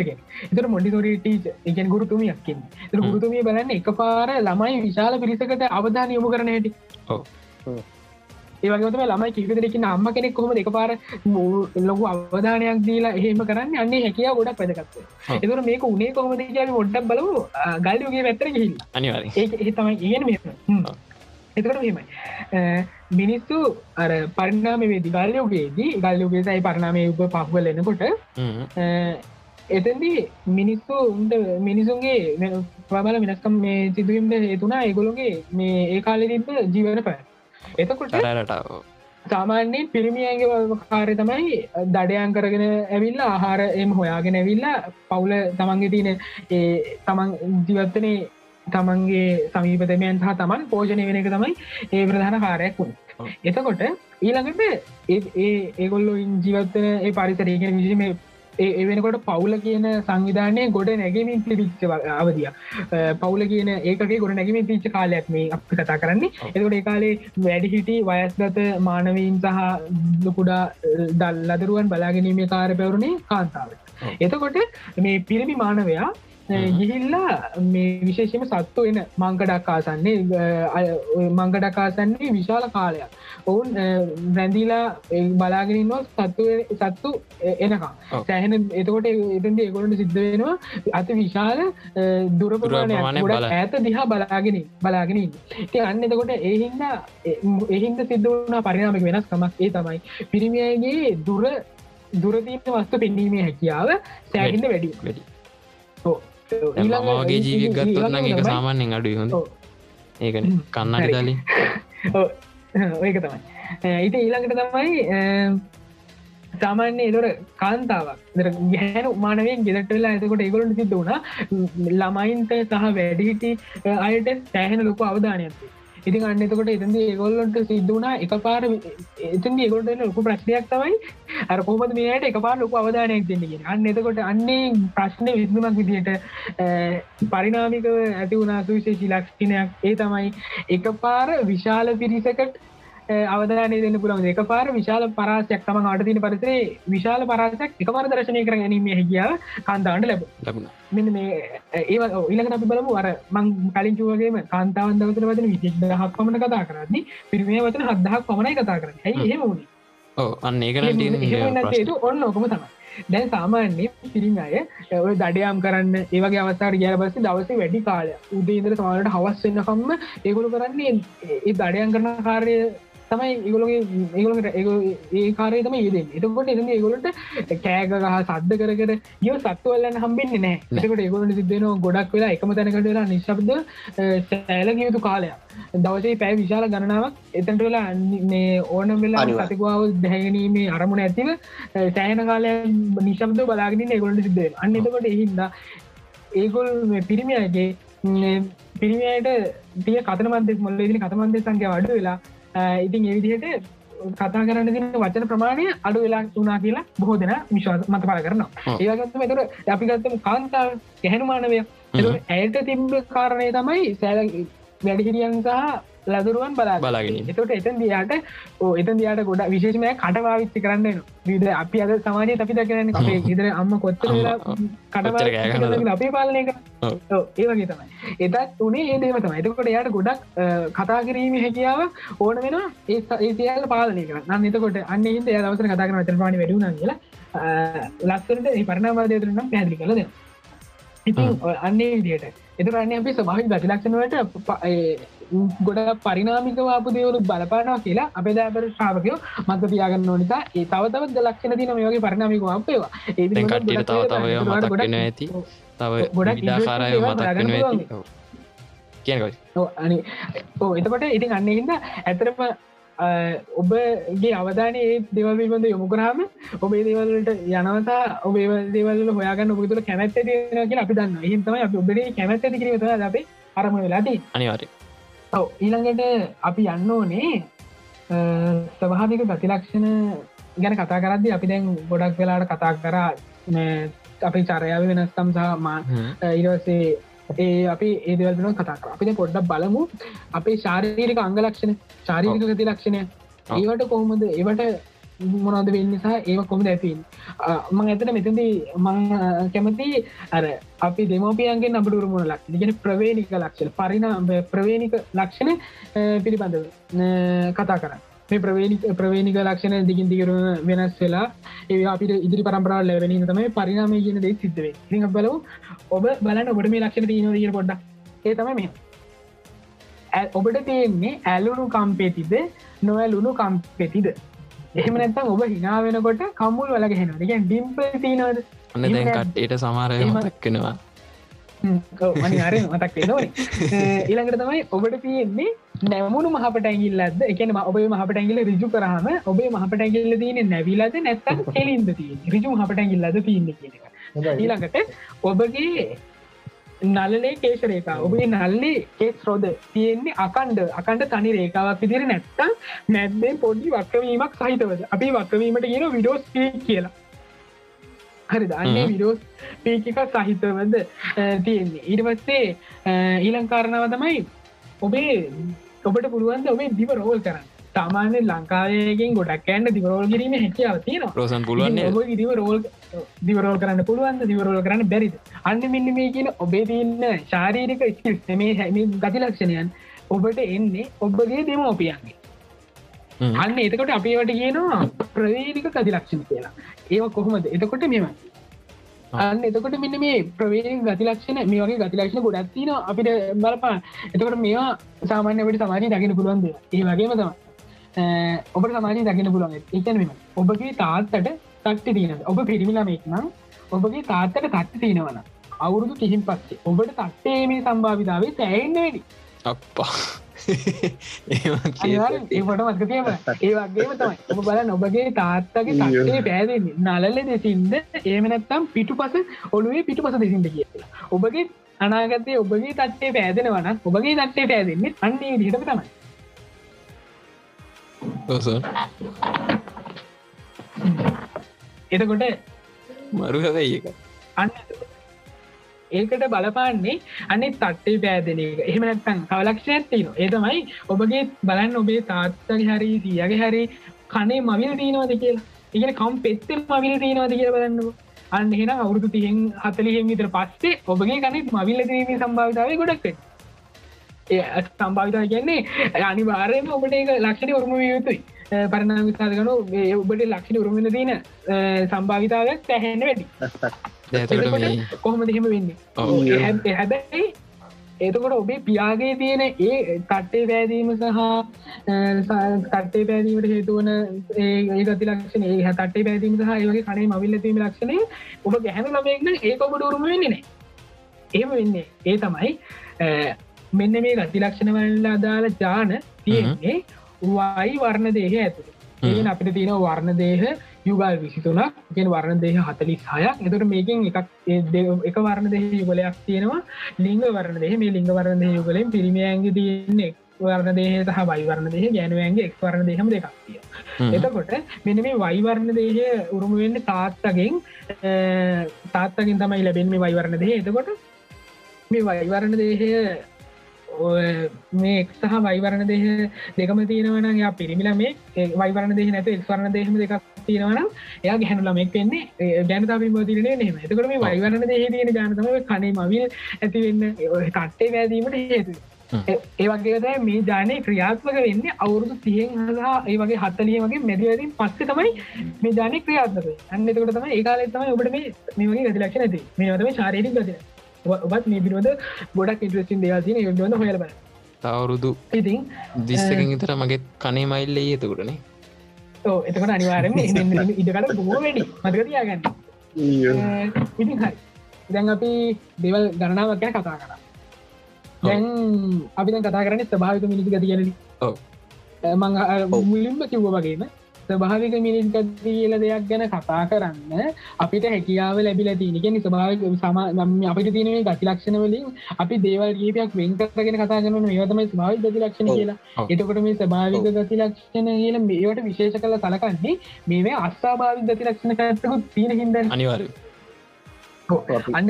එතර මොඩිතෝරී ටීච එකන් ගුරුතුමියක්කින් හ්ම්. ගුරුතුමිය බලන්න එක පාර ළමයි විශාල පිරිසකට අවධාන යොමු කරන හැටි. ඔව්. ඒවගේතම ළමයි කිවිදරකින්න අම්ම කෙනෙක් කොම එක පාර ලොකු අවධානයක් දීලා එහෙම කරන්න? අන්නේ හැකියා ගොඩක් පැදගත්ත ඔව්. එතුර මේක උනේ කොහොමද කියල ොඩ්ඩක් බලමු. ගල්යුගේ පැත්තර ගහිල්ල. අනිවාර ඒ ඒ තමයි ඉගෙන මෙම එතකට මෙමයි මිනිස්සු අර පරිනාම වේදි ගල්යෝගේදී ගල්යෝගේ සයි පරණාමය උප පහුවල එනකොට එතන්දී මිනිස්සු උන්ට මිනිසුන්ගේ ප්‍රබල වෙනස්කම් මේ සිදුවීම්ට හේතුනා ඒගොලොගේ මේ ඒ කාලෙ තිබ ජීවන පැ එතකොට සාමාන්‍යයෙන් පිරිමියන්ගේ කාරය තමයි දඩයන් කරගෙන ඇවිල්ල ආහාර එම හොයාගෙන ඇවිල්ලා පවුල තමන්ගේ තියෙන ඒ තමන් ජීවත්තනේ තමන්ගේ සමීපතමයන් සහ තමන් පෝජනය වෙන එක තමයි ඒ ප්‍රධාන කාරයක් වුණ ඔව්. එතකොට ඊළඟට ඒගොල්ලො ජීවත්තන ඒ පරිසරයගෙන විසිම ඒ වෙනකොට පවුල කියන සංවිධානය ගොඩ නැගමින් පිරිච්ච අවදිය පවුල කියන ඒකගේ ගොඩ නැගමින් පිච්ච කාලයක් මේ අප කතා කරන්නේ එතකොට ඒ කාලේ වැඩිහිටි වයස්ගත මානවීන් සහ ලොකුඩා දල් ලදරුවන් බලාගැනීමේ කාර පැවරුණේ කාන්තාවට ඔව්. එතකොට මේ පිරිමි මානවයා. ගිහිල්ලා මේ විශේෂම සත්තු එන මංකඩක්කාසන්නේ මංගඩකාසන්නේ විශාල කාලයක්. ඔවුන් රැඳීලා බලාගෙනන්නවා සත්තු සත්තු එනකා. සෑහන එතකොට එතන්ද ඒගොලට සිද්ධ වෙනවා අත විශාල දුරපමානයක් ප්‍රමාණයක් ගොඩ ඇත දිහා බලාගෙන බලාගෙන ති අන්න එතකොට ඒහින්ද එහින්ද සිද්ධ වුණ පරිනාමක වෙනස් කමක් ඒ තමයි. පිරිමියගේ දුර දුරදීන වස්තු පෙන්ීමේ හැකියාව සෑහින්ද වැඩි. වැඩි. ඔව්. ඊළඟ- මගේ ජීවික ගත්තොත් නම් එක සාමාන්‍යෙන් අඩුයි හොඳ. ඒකන. කන්නට. දලින්. ඒක තමයි ඊට ඊළඟට තමයි සාමාන්‍ය එදොර කාන්තාවක් ගැහැන මානවෙන් ගෙදට වෙලා එතකොට ඒගොලට සිද්ධ වුණා ළමයින්ට සහ වැඩිහිටි අයට සෑහෙන ලොකු අවධානයක්ති ඉතින් අන්න එතකොට එතන්ද ඒගොල්ලොන්ට සිද්ධ වුණා එක පාර එතන් ඒගොල්ට ලොකු ප්‍රශ්නයක් තමයි අර කොහමද මේයට එක පාර ලොකු අවධානයක් දෙන්නගෙන අන්න එතකොට අන්නේ ප්‍රශ්න විසඳමක් විදියට පරිනාමික ඇති වුණා සුවිශේෂී ලක්ෂණයක්. ඒ තමයි එක පාර විශාල පිරිසකට අවධානය දෙන්න පුළන් එක පාර විශාල පරාසයක් තම අට තින පරිසේ විශාල පරාසයක් එක පර දර්ශනය කර ගැනීම හැකියාව කන්තාන්ට ලැබ ලැබුණ. මෙන්න මේ ඒ ඉලකට අපි බලමු අර මං කලින් චුවගේම කාන්තාවන් දවතර වදන විසික් දහක් පමණ කතා කරන්නේ පිරිමේ වතන හදහක් පමණයි කතා කරන්න. ඇයි වුණේ ඕ අන්න ඒතු ඔන්න ඕකම තමයි. දැන් සාමාන්‍ය පිරිම අය ඔය දඩයම් කරන්න ඒවගේ අවස්ථාට ගිය පස්ස දවස වැඩි කාලය උදේන්දර සමාලට හවස්වෙන්නකම්ම ඒගොලු කරන්නේ ඒ දඩයන් කරන කාරය තමයි ඒගොලගේ ඒගොලට ඒ කාරය තම ඒදෙන් එතකොට එද ඒගොලට කෑග ගහ සද්ධ කර කර යෝ සත්තුවල්ලන්න හම්බෙන්නේ නෑ. එතකට ඒගොලට සිද්ධන ගොඩක් වෙලා එකම තැනකට වෙලා නිශ්ශබ්ද සෑලගයුතු කාලයක්. දවසේ පැෑ විශාල ගණනාවක් එතට වෙලා මේ ඕනම් වෙලා. කතිකාව දැහැගනීමේ අරමුණ ඇතිව සෑහන කාලය නිශබ්ද බලාගෙන ඒගොලට සිද්ධ අන්න එතකොට එහින්ද ඒගොල් පිරිමියගේ පිරිමියට තිය කතන මන්දෙක් මොල්ල දින කතමන්දේ සංකය වඩ වෙලා ඉතින් එවිදිහට කතා කරන්න තින වචන ප්‍රමාණය අඩු වෙලා තුනා කියලා බොහෝ දෙන විශ්වාස මත පල කරනවා. ඒගත්ම තුර අපි ගත්තම කාන්තාව ගැහැනු මානවය. ඇයට තිබ්බ කාරණය තමයි සෑල වැඩිහිරියන් සහ ලදරුවන් බලා බලාගෙන. එතට එතන් දයාට ඕ එතන් දයාට ගොඩ විශේෂමය කටවාවිච්චි කරන්න විද අපි අද සමාජය අපි දකරන්න අපේ ඉදර අම්ම කොත්තර අම්මා, කොච්චර කෑ ගහනවද? කටවා අපේ පාලනය කර. ඔව්. ඔව්, ඒ වගේ තමයි. එතත් උනේ ඒ දේම තමයි. එතකොට එයාට ගොඩක් කතා කිරීම හැකියාව ඕන වෙන ඒ ස- ඒ සියල්ල පාලනය කර නන්න එතකොට අන්න හිද දවසර කතා කරන පානි වැඩුණ කියලා අ, ලස්සනට ඒ පරණාවාදයතර නම් පැදිලි කළ දෙ ඉතින් ඔය අන්නේ විදියට එතුරන්නේ අපි ස්භාවික ගතිලක්ෂණවට ගොඩ පරිනාමික වාපු දේවලු බලපානවා කියලා අපේ දෑපර ශ්‍රාවකයෝ මත තියාගන්න ඕනිතා ඒ තවතවත් ලක්ෂණ තින මේ වගේ පරිනාමික වාපේවා ඒ දැන් කට්ටියට තව තව ඒවා මතක් වෙන ඇති. තව ගොඩක් විඩාකාරය interesting මතක් වෙන දේවල් ඇති. ඕ එතකොට ඉතින් අන්න හිද ඇතරම ඔබගේ අවධානය ඒ දෙවල් පිල්බඳ යොමු කරාම ඔබේ දේවල්ලට යනවතා ඔබේ දේවල් හොයාගන්න ඔබතුල කැමැත්ත කියලා අපි දන්න හිතම ඔබේ කැමැත්ත කිරීම අපේ අරම වෙලාදී අනිවාරය ඔව ඊළඟට අපි යන්න ඕනේ ස්වභාවික ගතිලක්ෂණ ගැන කතා කරද්දි අපි දැන් ගොඩක් වෙලාට කතා කරා අපි චරයාව වෙනස්කම් සහ මා ඉරසේ ඒ අපි ඒදවල්න කතා කර අපිට පොඩ්ඩක් බලමු අපේ ශාරීරික අංගලක්ෂණ ශාරීරික ගති ලක්ෂණය. ඒවට කොහොමද ඒවට මොනද වෙන්න නිසා ඒව කොමද ඇතින් මං ඇතන මෙතදී මං කැමති අර අපි දෙමෝපියන්ගේ අපට උරුමුණ ලක් ගෙන ප්‍රවේණික ලක්ෂණ පරිනාම ප්‍රවේණික ලක්ෂණ පිළිබඳව කතා කර මේ ප්‍රවේණික ප්‍රවේණික ලක්ෂණ දිගින් දිගරුම වෙනස් වෙලා ඒ අපිට ඉදිරි පරම්පරාව ලැබෙන තමයි පරිනාමය කියන දේ සිද්ධවේ ඉ බලව ඔබ බලන්න ඔබට මේ ලක්ෂණ තියන දිර පොඩ්ඩ ඒ තම මේ ඔබට තියෙන්නේ ඇලුණු කම්පේතිද නොවැලුණු කම්පෙතිද? එහෙම නැත්තම් ඔබ හිනා වෙනකොට කම්මුල් වලග හෙන එක ඩිම්පල් තිනවද කට්ටට සමාරය මතක්කෙනවා මනිහර මතක් ඊළඟට තමයි ඔබට තියෙන්නේ නැමුණු මහපට ඇගිල්ලද එකන ඔබේ මහපට ඇගිල රිජු කරහම ඔබේ මහපට ඇගිල්ල තියෙන නැවිලද නැත්තම් කෙලින්ද තිය රිජු මහපට ඇගිල්ලද තියන්න කියන ඊළඟට ඔබගේ නලනේ කේශරේකා ඔබේ නල්ලේ කේස් රෝද තියෙන්නේ අකණ්ඩ අකණ්ඩ තනි රේකාවක් විදිර නැත්තම් මැද්දෙන් පොඩි වක්කවීමක් සහිතවද? අපි වක්කවීමට කියන විඩෝස් කියලා හරි දන්නේ හ්ම්. විඩෝස් පීකික සහිතවද තියෙන්නේ. පස්සේ ඊලංකාරණාව තමයි ඔබේ ඔබට පුළුවන්ද ඔබේ දිව රෝල් කරන්න. සාමාන්‍ය ලංකාවයගෙන් ගොඩක් ඇන්ඩ දිවරෝල් කිරීම හැකියාව තියෙනවා. රෝසන් ඔබ දිව රෝල් දිවරෝල් කරන්න පුළුවන්ද දිවරෝල් කරන්න බැරිද? අන්න මෙන්න මේ කියන ඔබේ තියන්න ශාරීරික ස්කිල්ස් මේ හැම ගති ලක්ෂණයන් ඔබට එන්නේ ඔබගේ දෙමෝපියන්ගේ අන්න එතකොට අපිවට කියනවා ප්‍රවේනික ගතිලක්ෂණ කියලා ඒව කොහොමද? එතකොට මෙම අන්න එතකොට මෙන්න මේ ප්‍රවේණ ගතිලක්ෂණ මේ වගේ ගතිලක්ෂණ ගොඩත්තින අපිට බලපා එතකොට මේවා සාමාන්‍යවට සමාජී දකින පුළුවන්ද ඒ වගේම තම ඔබට සමාජී දකින පුළුවන් එකන මෙම ඔබගේ තාත්තට තක්ති තියෙන ඔබ පිරිමිලමෙක් නම් ඔබගේ තාත්තට තත්ති තියෙනවන අවුරුදු කිහින් පස්සේ ඔබට තක්ටේ මේ සම්භාවිතාවේ සෑන්න වැඩි. අප්පා ඒම ඒකට මස්කතියම ඒ වගේම තමයි. ඔබ බලන්න ඔබගේ තාත්තගේ තටේ පෑදෙන්නේ. නලල දෙසින්ද ඒමනත්තම් පිටු පස ඔළුවේ පිටු පස දෙසින්ට කියලා. ඔබගේ අනාගතය ඔබගේ තට්ටේ පෑදෙනවන ඔබගේ තට්ටේ පෑදෙන්නේ අන්නේ දිහටම තමයි. එතකොට මරු හැබයි එක අන්න ඒකට බලපාන්නේ අනෙ තට්ටේ පෑදන එක. එහෙමනත්තන් කවලක්ෂණ ඇත්තින ඒතමයි ඔබගේ බලන්න ඔබේ තාත්තගේ හරි සියගේ හරි කනේ මවිල් දීනවාද කියලා. ඉගෙන කම් පෙත්තෙල් මවිල් දීනවාද කියල බලන්නව අන්න එහෙන අවුරුදු තිහෙන් හතලිහෙන් විතර පස්සේ ඔබගේ කනෙත් මවිල්ල දීමේ සම්භාවිතාව ගොඩක් ඒ සම්භාවිතා කියන්නේ අනිවාර්යම ඔබට ඒක ලක්ෂණ ඔරුම යුතුයි. පරණා විසාධකන ඔබට ලක්ෂණ උරුමන දීන සම්භාවිතාවක් පැහැන්න වැඩි. දැතට මේ කොහොම දෙහෙම වෙන්නේ. ඒ ඒ හැබැයි එතකොට ඔබේ පියාගේ තියෙන ඒ තට්ටේ පෑදීම සහ තට්ටේ පෑදීමට හේතුවන ඒ ගති ලක්ෂණ ඒ තට්ටේ පෑදීම සහ ඒවගේ කනේ මවිල්ලතීම ලක්ෂණය ඔබ ගැහැන ළමයෙක්න ඒක ඔබට උරුම වෙන්නේ නෑ. ඒම වෙන්නේ. ඒ තමයි මෙන්න මේ ගති ලක්ෂණ වල්ල අදාළ ජාන තියෙන්නේ වයි වර්ණ දේහ ඇතුළ. ඒෙන් අපිට තියෙන වර්ණ දේහ යුගල් විසිතුනක්. ගෙන් වර්ණ දේහ හතලි සයක් එතට මේකින් එකක් එක වර්ණ දෙහ යුගලයක් තියෙනවා. ලිංග වර්ණ දෙහ මේ ලිංග වර්ණ දෙහ යුගලෙන් පිරිමියන්ගේ තියන්නේ වර්ණ දේහ සහ වයිවරණ දේහ ගැනුවන්ගේ එක් වරණ දෙහම දෙකක් තිය එතකොට මෙන මේ වයිවරණ දේහය උරුමවෙන්න තාත්තගෙන් තාත්තකින් තමයි ලැබෙන් මේ වයිවරණ දෙහ එතකොට මේ වයිවරණ දේහය මේ එක් සහ වයිවරණ දේහ දෙකම තියෙනවන යා පිරිමිල මේ වයිවරණ දෙහ නැත එක්වරණ දෙහම දෙකක් තියෙනවන එයා ගැහනු ළමෙක් වෙන්නේ. දැනතාපි මතිරන නෙම එතකට මේ වයිවරණ දෙහ තියෙන ජානතම කනේ මවිල් ඇතිවෙන්න කට්ටේ වැෑදීමට හේතු ඒවගේද මේ ජානය ක්‍රියාත්මක වෙන්න. අවුරුදු තියෙන් හලා ඒ වගේ හත්තලිය වගේ මැදිවැදින් පස්සේ තමයි මේ ජානය ක්‍රියාත්මක අන්න එතකට තම ඒකාල තම ඔබට මේ මේ වගේ ගතිලක්ෂ නැති මේ වතම ශාරීරික ගතින ඔබත් මේ පිනොද ගොඩක් ඉන්ට්‍රස්ටින් දේවාතින යොදවන්න හොයලබ තවරුදු ඉතින් දිස්සකින් ඉතර මගේ කනේ මයිල්ල ඒතකුටනේ ඕ එතකට අනිවාරම ඉඩකට බොහෝ වැඩි. මතකතියාගන්න ඉතින් හරි. දැන් අපි දෙවල් ගණනාවක් ගැන කතා කර. දැන් අපි කතා කරන ස්භාවික මිනිසි ගති කියලන. මං මුලින්ම කිව්ව වගේම ස්භාවික මිනිස් ගති කියල දෙයක් ගැන කතා කරන්න අපිට හැකියාව ලැබිල තියනක ස්භාවික සම අපිට තියනේ ගතිලක්ෂණ වලින් අපි දේවල් ගීපයක් වෙන්කරගෙන කතා කරන ඒවතම ස්භාවික ගතිලක්ෂණ. කියලා. එතකොට මේ ස්භාවික ගතිලක්ෂණ කියල මේවට විශේෂ කල සලකන්නේ මේ අස්සාභාවික ගතිලක්ෂණ කරතකුත් තියෙන හිද අනිවාර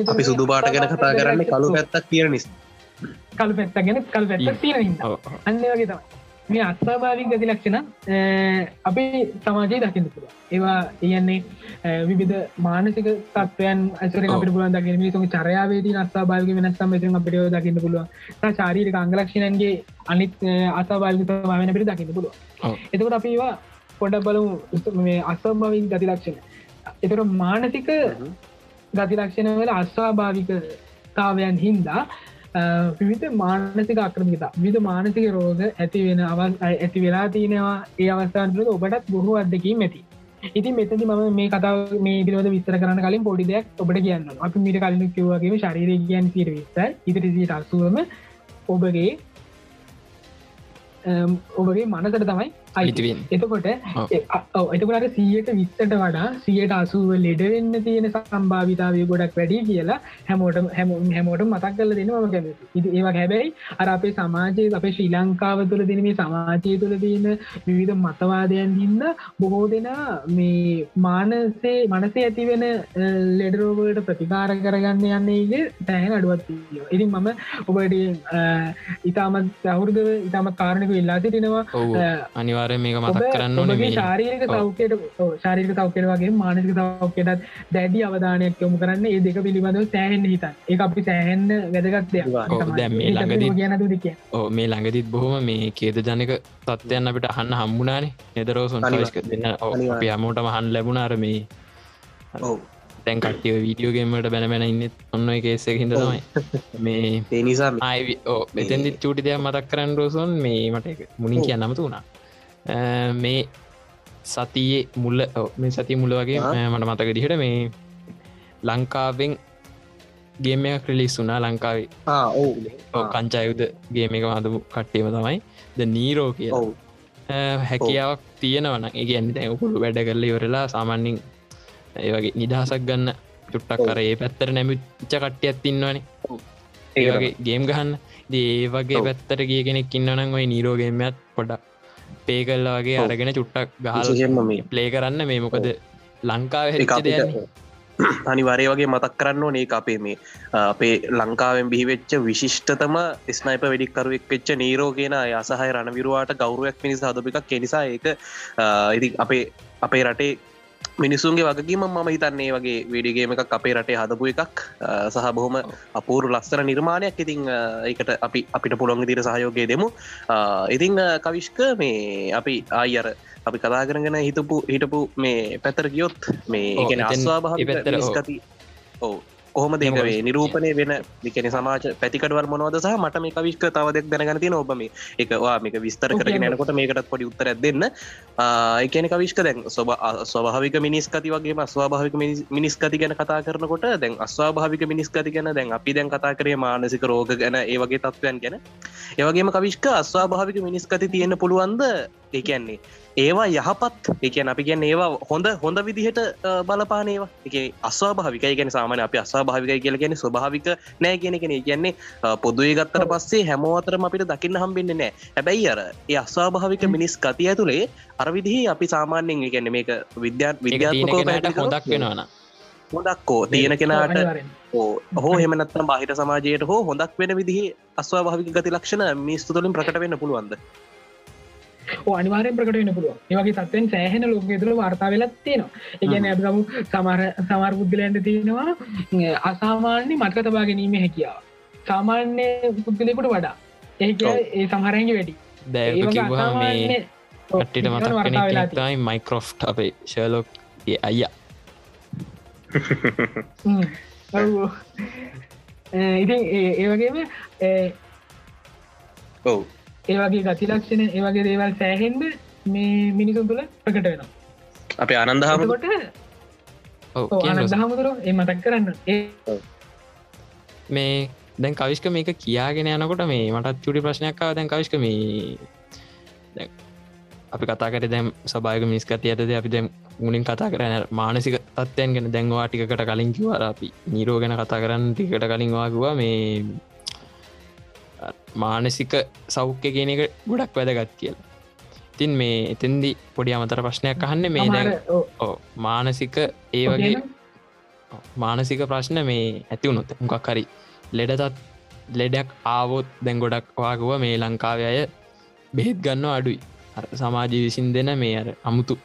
අපි සුදු පාට ගැන කතා කරන්නේ කලු පැත්තක් තියෙන නිස්. කල් පැත්ත ගැන කල් පැත්ත තියෙන හිද අන්න වගේ තමයි මේ අත්සාභාවික ගති ලක්ෂණ අපි සමාජයේ දකින්න පුළුව ඒවා කියන්නේ විවිධ මානසික තත්වයන් ඇසර අපට පුලන් දකින මිනිසුන් චරයාවේදී අස්සාභාවික වෙනස්සම් මෙතන අපිට දකින්න පුළුව ශාරීරික අංගලක්ෂණන්ගේ අනිත් අසාභාවික වෙන පිට දකින්න පුළුව. එතකොට අපි ඒවා පොඩ බලමු මේ අසම්භවින් ගති ලක්ෂණ එතට මානසික ගතිලක්ෂණ වල අස්වාභාවික තාවයන් හින්දා විවිධ මානසික අක්‍රමිතා විධ මානසික රෝග ඇති වෙන අවස් ඇති වෙලා තියෙනවා ඒ අවස්ථාන්තුල ඔබටත් බොහෝ අදකින් ඇති. ඉතින් මෙතති මම මේ කතාව මේ පිළිවද විස්තර කරන කලින් පොඩි දෙයක් ඔබට කියන්න අපි මිට කලින් කිව්වගේ ශරීරය කියන් පිර විස්ස ඉදිරිසිට අසුවම ඔබගේ අම්, ඔබගේ මනසට තමයි අයිතිවෙන් එතකොට. එතකට සියයට විස්සට වඩා සියයට අසුව ලෙඩවෙන්න තියෙන සම්භාවිතාවය ගොඩක් වැඩි කියලා හැමෝටම හැම හැමෝට මතක් කල දෙනවා ඉති ඒවා හැබැයි අර අපේ සමාජය අපේ ශ්‍රී ලංකාව තුළ දෙන මේ සමාජය තුළ තියෙන විවිධ මතවාදයන් හින්න බොහෝ දෙනා මේ මානසේ මනසේ ඇතිවෙන ලෙඩරෝගට ප්‍රතිකාර කරගන්න යන්නේගේ තෑන අඩුවත් ඉතින් මම ඔබට ඉතාමත් සහුරද ඉතාම කාරණක වෙල්ලා සිටිනවා. ඔවු අනිවාරය මේක මතක් කරන්න ඕන ඔබගේ මේ ශාරීරික ඔව්. සෞඛ්‍යයට ශාරීක සෞඛ්‍යය වගේ මානසික සෞඛ්‍යයටත් දැඩි අවධානයක් යොමු කරන්න ඒ දෙක පිළිබඳව සෑහෙන් හිතන් ඒ අපි සෑහෙන්න වැදගත් ඔව්, දැන් මේ ළඟදී- කියන දුදික ඕ මේ ළඟදිත් බොහොම මේ කේද ජනක තත්වයන් අපිට අහන්න හම්බුනානේ. නෙදරෝසුන් සයිස්ක දෙන්න. ඔව්, අනිවාර්ය. අපි හමෝටම හන් ලැබුණාර මේ තැන් කටිය වීඩියෝගේමට බැනබැන ඉන්න ඔන්න කේසක හිද තමයි. මේ ඒ නිසා මේ ආයි ඕ මෙතැදි චූටි දෙයක් මතක් කරන්න රෝසොන්. මේ මට ඔව්. කියන්නමතු වුණා මේ සතියේ මුල්ල මේ සති මුල වගේ මට මතක දිහට මේ ලංකාවෙන් ගේමයක් ක්‍රලිස් වුනා ලංකාවේ ඔව්, කංචායුද ගේම එක හදපු කට්ටේම තමයි. ද නීරෝ කිය හැකියාවක් තියෙනවන ඒගැන්න දැ උකුළු වැඩ කරල යොරලා සාමන්‍යින් ඒවගේ නිදහසක් ගන්න චුට්ටක්. කර ඒ පැත්තර නැමිච්ච කට්ටියත් තින්නවනේ ඒවගේ ගේම් ගහන්න. ඒ වගේ ඔව්. පැත්තට ගිය කෙනෙක් ඉන්නනම් ඔයි නීරෝගේමත් පොඩක් පේ කල්ලා වගේ ඔව්. අරගෙන චුට්ටක් ගහල් විශේෂයෙන්ම මේ ප්ලේ කරන්න. මේ මොකද ලංකාව අනිවාරය වගේ මතක් කරන්න ඕනේ. අපේ මේ අපේ ලංකාවෙන් බිහිවෙච්ච විශිෂ්ටතම ස්නයිප වෙඩික්කරුවෙක් වෙච්ච නීරෝ කියෙන අසහය රණවිරුවාට ගෞරුවක් මිනිස හදපිකක් කෙනිසා ඒක ඉති අපේ අපේ රටේ මිනිසුන්ගේ වගකීම මම හිතන්නේ වගේ වේඩිගේම එකක් අපේ රටේ හදපු එකක්. සහ බොහොම අපූරු ලස්සන නිර්මාණයක්. ඉතිං අ, ඒකට අපි අපිට පුළොන්ග දිර සහයෝගය දෙමු. ඉතිං කවිශ්ක මේ අපි ආයර අපි කතා කරගෙන හිතපු හිටපු මේ පැතර ගියොත් මේ අස්වාභාව ඒ පැත්තට, ඔව්. කොහොම කවිශ්ක. නිරූපණය වෙන දිකන සමාජ පැතිකටවල් මොනවද සහ මට මේ කවිශ්ක තවදක් දැනගන තින ඔබම එකවා මේක විස්තර කරගෙන. යනකොට මේකටත් පොඩි උත්තරයක් දෙන්න එකන කවිශ්ක දැන් සොබ ස්වභාවික මිනිස්කති වගේ අස්වාභාවික මිනිස්- මිනිස්කති ගැන කතා කරනකොට දැන් අස්වාභාවික මිනිස්කති ගැන දැන් අපි දැන් කතා කරේ මානසික රෝග ගැන ඒ වගේ තත්වයන් ගැන ඒවගේම කවිශ්ක අස්වාභාවික මිනිස්කති තියෙන පුළුවන්ද? එකන්නේ ඒවා යහපත්. එකන අපි කියන්න ඒවා හොඳ හොඳ විදිහට බලපානේවා එක අස්වා භාවිකයි ගැන සාමන අප අස්වා භාවිකයි කියල ගැන ස්වභාවික නෑ කියෙන කෙන කියන්නේ පොදුවේ ගත්තර පස්සේ හැමෝතරම අපිට දකින්න හම්බෙන්න්න නෑ. හැබැයි අර ඒ අස්වාභාවික මිනිස් කතිය ඇතුළේ අරවිදිහි අපි සාමාන්‍යෙන් ගැන මේක විද්‍යාත් විද්‍යාත්මක හොදක් වෙනවන හොදක්කෝ තියෙන කෙනාට. හෝ හෙමනත්තම් බාහිට සමාජයට හෝ හොඳක් වෙන විදිහි අස්වා භාවික ගති ලක්ෂණ මිස්තු තුළින් ප්‍රකට වෙන්න පුළුවන්ද? අනිවාරෙන් ප්‍රකට වෙන පුළුව ඒවගේ තත්වෙන් සෑහෙන ලෝක තුළ වාර්තා වෙලත් තියෙනවා. එකන ඇබගමු සමර සමර් පුද්ගලයන්ට තියෙනවා අසාමාන්‍ය මටක තබා ගැනීම හැකියාව. සාමාන්‍ය පුද්ගලෙකුට වඩා. ඒ ඒ සමහරැගේ වැඩි. කිව්වා මේ. කෙනෙක්තයි මයිකරෝෆ් අපේ ශලෝක් අයිය හ්ම්. ඔව්. ඒ, ඉතින් ඒ- ඒ වගේම ඒ ඔව් ඒවගේ ගතිලක්ෂණ ඒවගේ දේවල් සෑහෙන්ද මේ මිනිසුන් තුළ ප්‍රකට වෙනවා. අපේ අනන්දහම එතකොට ඔව කියන්න දහමුදුර ඒ මතක් කරන්න. ඒ මේ දැන් කවිශ්ක මේක කියාගෙන යනකොට මේ මටත් චුටි ප්‍රශ්නයක්කාව දැන් කවිශ්ක මේ දැන් අපි කතා කර දැම් සභායක මිස්කති ඇතද අපි දැම් මුලින් කතා කරන මානසික තත්වයන් ගැන දැන්වා ටිකට කලින් කිවර අපි නීරෝ ගැන කතා කරන්න ටිකට කලින්වාගවා මේ මානසික සෞඛ්‍ය කියන එක ගොඩක් වැදගත් කියලා. තින් මේ එතන්දි පොඩි අමතර ප්‍රශ්නයක් අහන්න. මේ ඕ මානසික ඒ වගේ මානසික ප්‍රශ්න මේ ඇතිවුණොත් මොකක් හරි ලෙඩතත් ලෙඩක් ආවොත් දැන් ගොඩක් වාගුව මේ ලංකාව අය බෙහෙත් ගන්න අඩුයි. සමාජය විසින් දෙන මේ අර අමුතු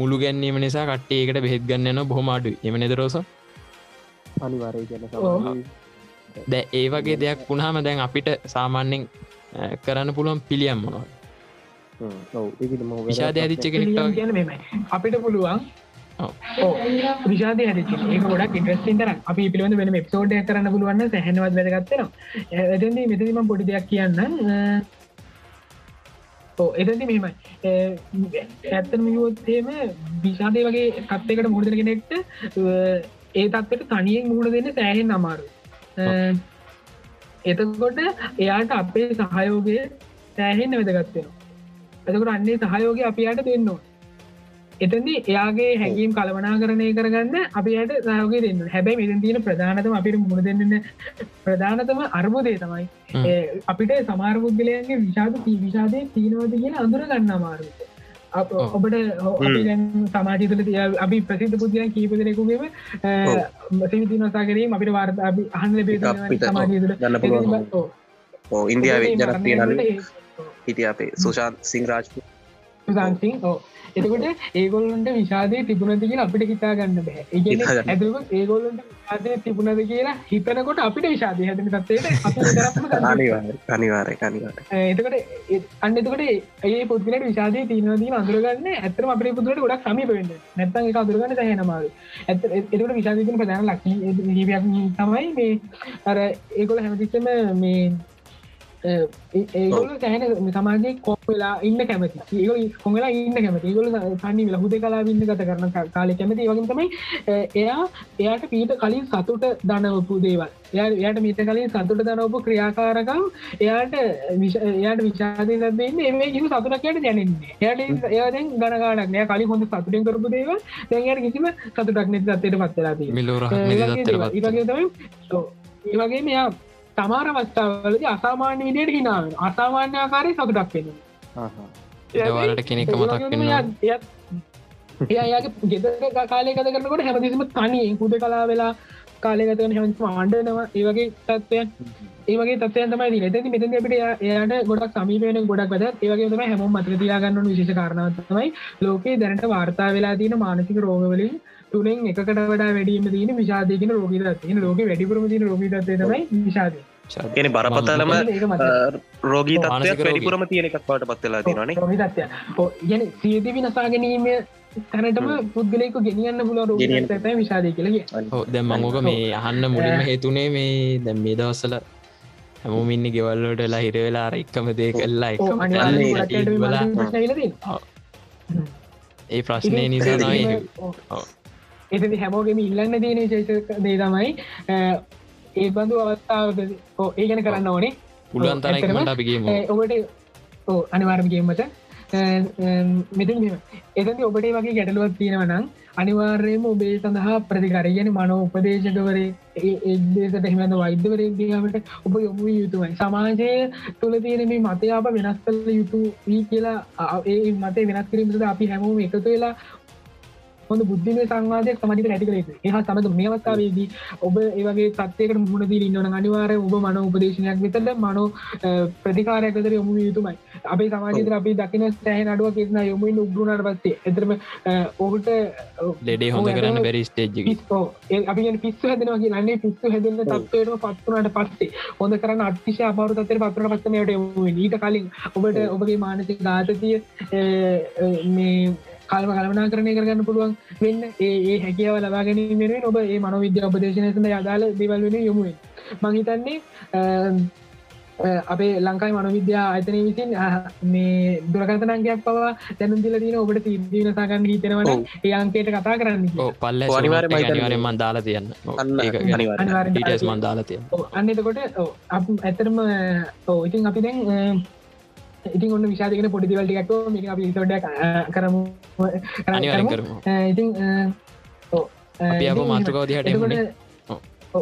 මුළු ගැන්නීම නිසා කට්ටේකට බෙහෙත් ගන්න න බොහොම අඩු එම නෙදරෝස අනිවාරය කියන ඔව්. දැ ඒ වගේ දෙයක් වුණහම දැන් අපිට සාමාන්‍යෙන් කරන්න පුළුවන් පිළියම් මොනවා විෂාද ඇදිච්ච අපිට පුළුවන් ඔව්. විශාද ගොඩක් ඉන්ට්‍රස්ටින් තර අපි පිළිබඳ වෙන එප්සෝඩ් කරන්න පුළුවන්න සැහනවත් වැදගත්වෙනවා එතදී මෙතදිම පොඩි දෙයක් කියන්න එතදි මෙමයි ඇත්තන මියොත්තේම විශාදය වගේ තත්වකට මුහදන කෙනෙක්ට ඒ තත්වට තනියෙන් මුහුණ දෙන්න සෑහෙන් අමාරු එතකොට එයාට අපේ සහයෝගය සෑහෙන්න වැදගත්වෙනවා එතකට අන්නේ සහයෝගය අපියට දෙන්නවා එතදි එයාගේ හැකීම් කළවනා කරණය කරගන්න අපියට සහයෝගේ දෙන්න. හැබැයි මෙතන් තියෙන ප්‍රධානතම අපිට මුණ දෙන්න ප්‍රධානතම අර්බුදය තමයි. අපිට සමාර පුද්ගලයන්ගේ විශාද විශාදය තිීනවද කියන අඳුර ගන්න අමාරු අප- ඔව්. ඔබට සමාජය තුළ තිය අපි ප්‍රසිද්ධ පුද්ගලයන් කීපදෙනෙකුගේම සිවිතිනසා කිරීම අපිට වාර්ත අපි අහන්න ඔව්, සමාජය තුළ. ගන්න ඉන්දියාවේ නල හිටිය අපේ සුෂාන් සිංරාජ් සංසිං ඕ එතකොට ඒගොල්ලන්ට විශාදය තිබුණද කියලා අපිට හිතා ගන්න බෑ. ඇතුක ඒගොල්ලන්ට විශාදය තිබුණද කියලා හිතනකොට අපිට විශාදය විතරක්ම දන්නවා. අනිවාර එතකට අන්න එතකට ඒ පුද්ගලට විශාදය තියනවදී අඳුරගන්න ඇතරම අපේ පුදුරට ගොඩක් සමීපවෙන්න නැත්තන් එක අදුරගන්න සහනමාරු ඇත එතකට විශාදතින ප්‍රධාන ලක්ෂ තමයි මේ අර ඒගොල හැමතිස්සම මේ ඒගොල සෑන සමාජය කොප්වෙලා ඉන්න කැමති. ඒගොල කොමලා ඉන්න කැමති. ගොල සන්නි ලහුද කලා ඉන්න ගත කරන කාලය කැමති. වගේ තමයි එයා එයාට පීට කලින් සතුට දනවපු දේවල්. එයා එයාට මීට කලින් සතුට දනවපු ක්‍රියාකාරකම් එයාට එයාට විශාදය දන්න එම කිසි සතුටක්යට දැනන්නේ එයාට එයාදෙන් ගණගානක් නෑ. කලින් හොඳ සතුටෙන් කරපු දේවල්. දැන්යට කිසිම සතුටක් නැති තත්වයට පත්වෙලා තිය මිලෝර ඒවගේ මෙයා තමාර අවස්ථාවලද අසාමාන්‍ය විදියට හිනාවෙන අසාමාන්‍ය ආකාරය සතුටක් වෙන දවලට කෙනෙක මතක් එයාගේ ගෙදර කාලය ගත කරනකොට හැමතිසිම තනියෙන් කුද කලා වෙලා කාලයගතන හැමතිම ආණ්ඩනවා. ඒවගේ තත්වයන් ඒවගේ තත්වයන් තමයි දී ඇති මෙතන අපිට එයා- එයාට ගොඩක් සමීපයන ගොඩක් වැද ඒවගේ තම හැම මතක තියාගන්න විශේෂ කාරණාව තමයි ලෝකේ දැනට වාර්තා වෙලා තියෙන මානසික රෝගවලින් තුනෙන් එකට වඩා වැඩීම දීන විශාදයකන රෝගීත තියෙන ලෝක වැඩිපුරම තින රෝගීතත්ය තමයි විශාදය කියන බරපතලම රෝගී තත්වයක්. වැඩිපුරම තියෙන එකක් වට පත්වෙලා තිනනේ ගැන සියති විනසා ගැනීම තැනටම පුද්ගලෙකු ගෙනියන්න පුල ගෙනියන්න. රෝගීතය විශාදය හෝ දැම් මංගෝක මේ අහන්න මුලින්ම හේතුනේ මේ දැම් මේ දවස්සල හැමෝමින්න ගෙවල්ලට ලා හිර වෙලා අර එක්කම දේ කල්ලා. ඒ ප්‍රශ්නය නිසා තමයි ඔව්. එතදි හැමෝගෙම ඉල්ලන්න තියෙන විශේෂ දේ තමයි ඒ බඳු අවස්ථාවක ඕ ඒ ගැන කරන්න ඕනේ. පුළුවන් තරයිමට අපිගේම ඔබට අනිවාර්මගේමට මෙතින් එතති ඔබට වගේ ගැටලුවත් තියෙනවනම් අනිවාර්යම ඔබේ සඳහා ප්‍රතිකරගෙන මනෝ උපදේශකවරේ ඒදේශට එහෙමද වෛද්‍යවරේ දීමට ඔබ යොමු යුතුමයි. සමාජය තුළ තියෙන මේ මතයාප වෙනස් කල යුතු වී කියලා ඒ මතේ වෙනස් කිරීමද අපි හැමෝම එකතු වෙලා හොඳ බුද්ධිමය සංවාදයක් සමජිත ඇති කරේ එහ සමඳ මේ අවස්ථාවේදී ඔබ ඒවගේ තත්වයකට මුහුණදී ඉන්නවන අනිවාරය ඔබ මන උපදේශනයක් විතද මනෝ ප්‍රතිකාරයකතර යොමු යුතුමයි. අපේ සමාජතර අපි දකින සෑහ අඩුව කියෙන යොමුන් උග්රුණට පස්සේ එතරම ඔහුට ලෙඩේ හොඳ කරන්න බැරි ස්ටේජ්ජි පිස්ෝ අපි පිස්සු හැදෙනවාගේ නන්නේ පිස්සු හැදන්න තත්වයට පත්වනට පස්සේ හොඳ කරන්න අත්තිශ අපවරු තත්තර පත්වන පස්සනයට ඊට කලින් ඔබට ඔබගේ මානසික ගාතතිය මේ කල්ම කලමනා කරණය කරගන්න පුළුවන් වෙන්න ඒ හැකියාව ලබා ගැනීම වෙන ඔබ ඒ මනොවිද්‍ය උපදේශනයසඳ යදාල දෙවල් වෙන යොමුුවෙන් මහිතන්නේ අපේ ලංකායි මනොවිද්‍යා අතන විසින් මේ දුරකතනන්ගයක් පවා දැනුම් දිල තින ඔබට තිදීන සාගන්න හිතෙනවන ඒ අංකේට කතා කරන්න පල්ල අනිවාරෙන් මන්දාලා තියන්න. ඩීටස් මන්දාලා තිය අන්න එතකොට ඇතරම ඉතින් අපි දැන් ඉතින් ඔන්න විශාධකන පොඩිදිවල්ටිකක් මේ අපි සොඩ කරමු. ඉතින් අපි අප මාතෘකවද හට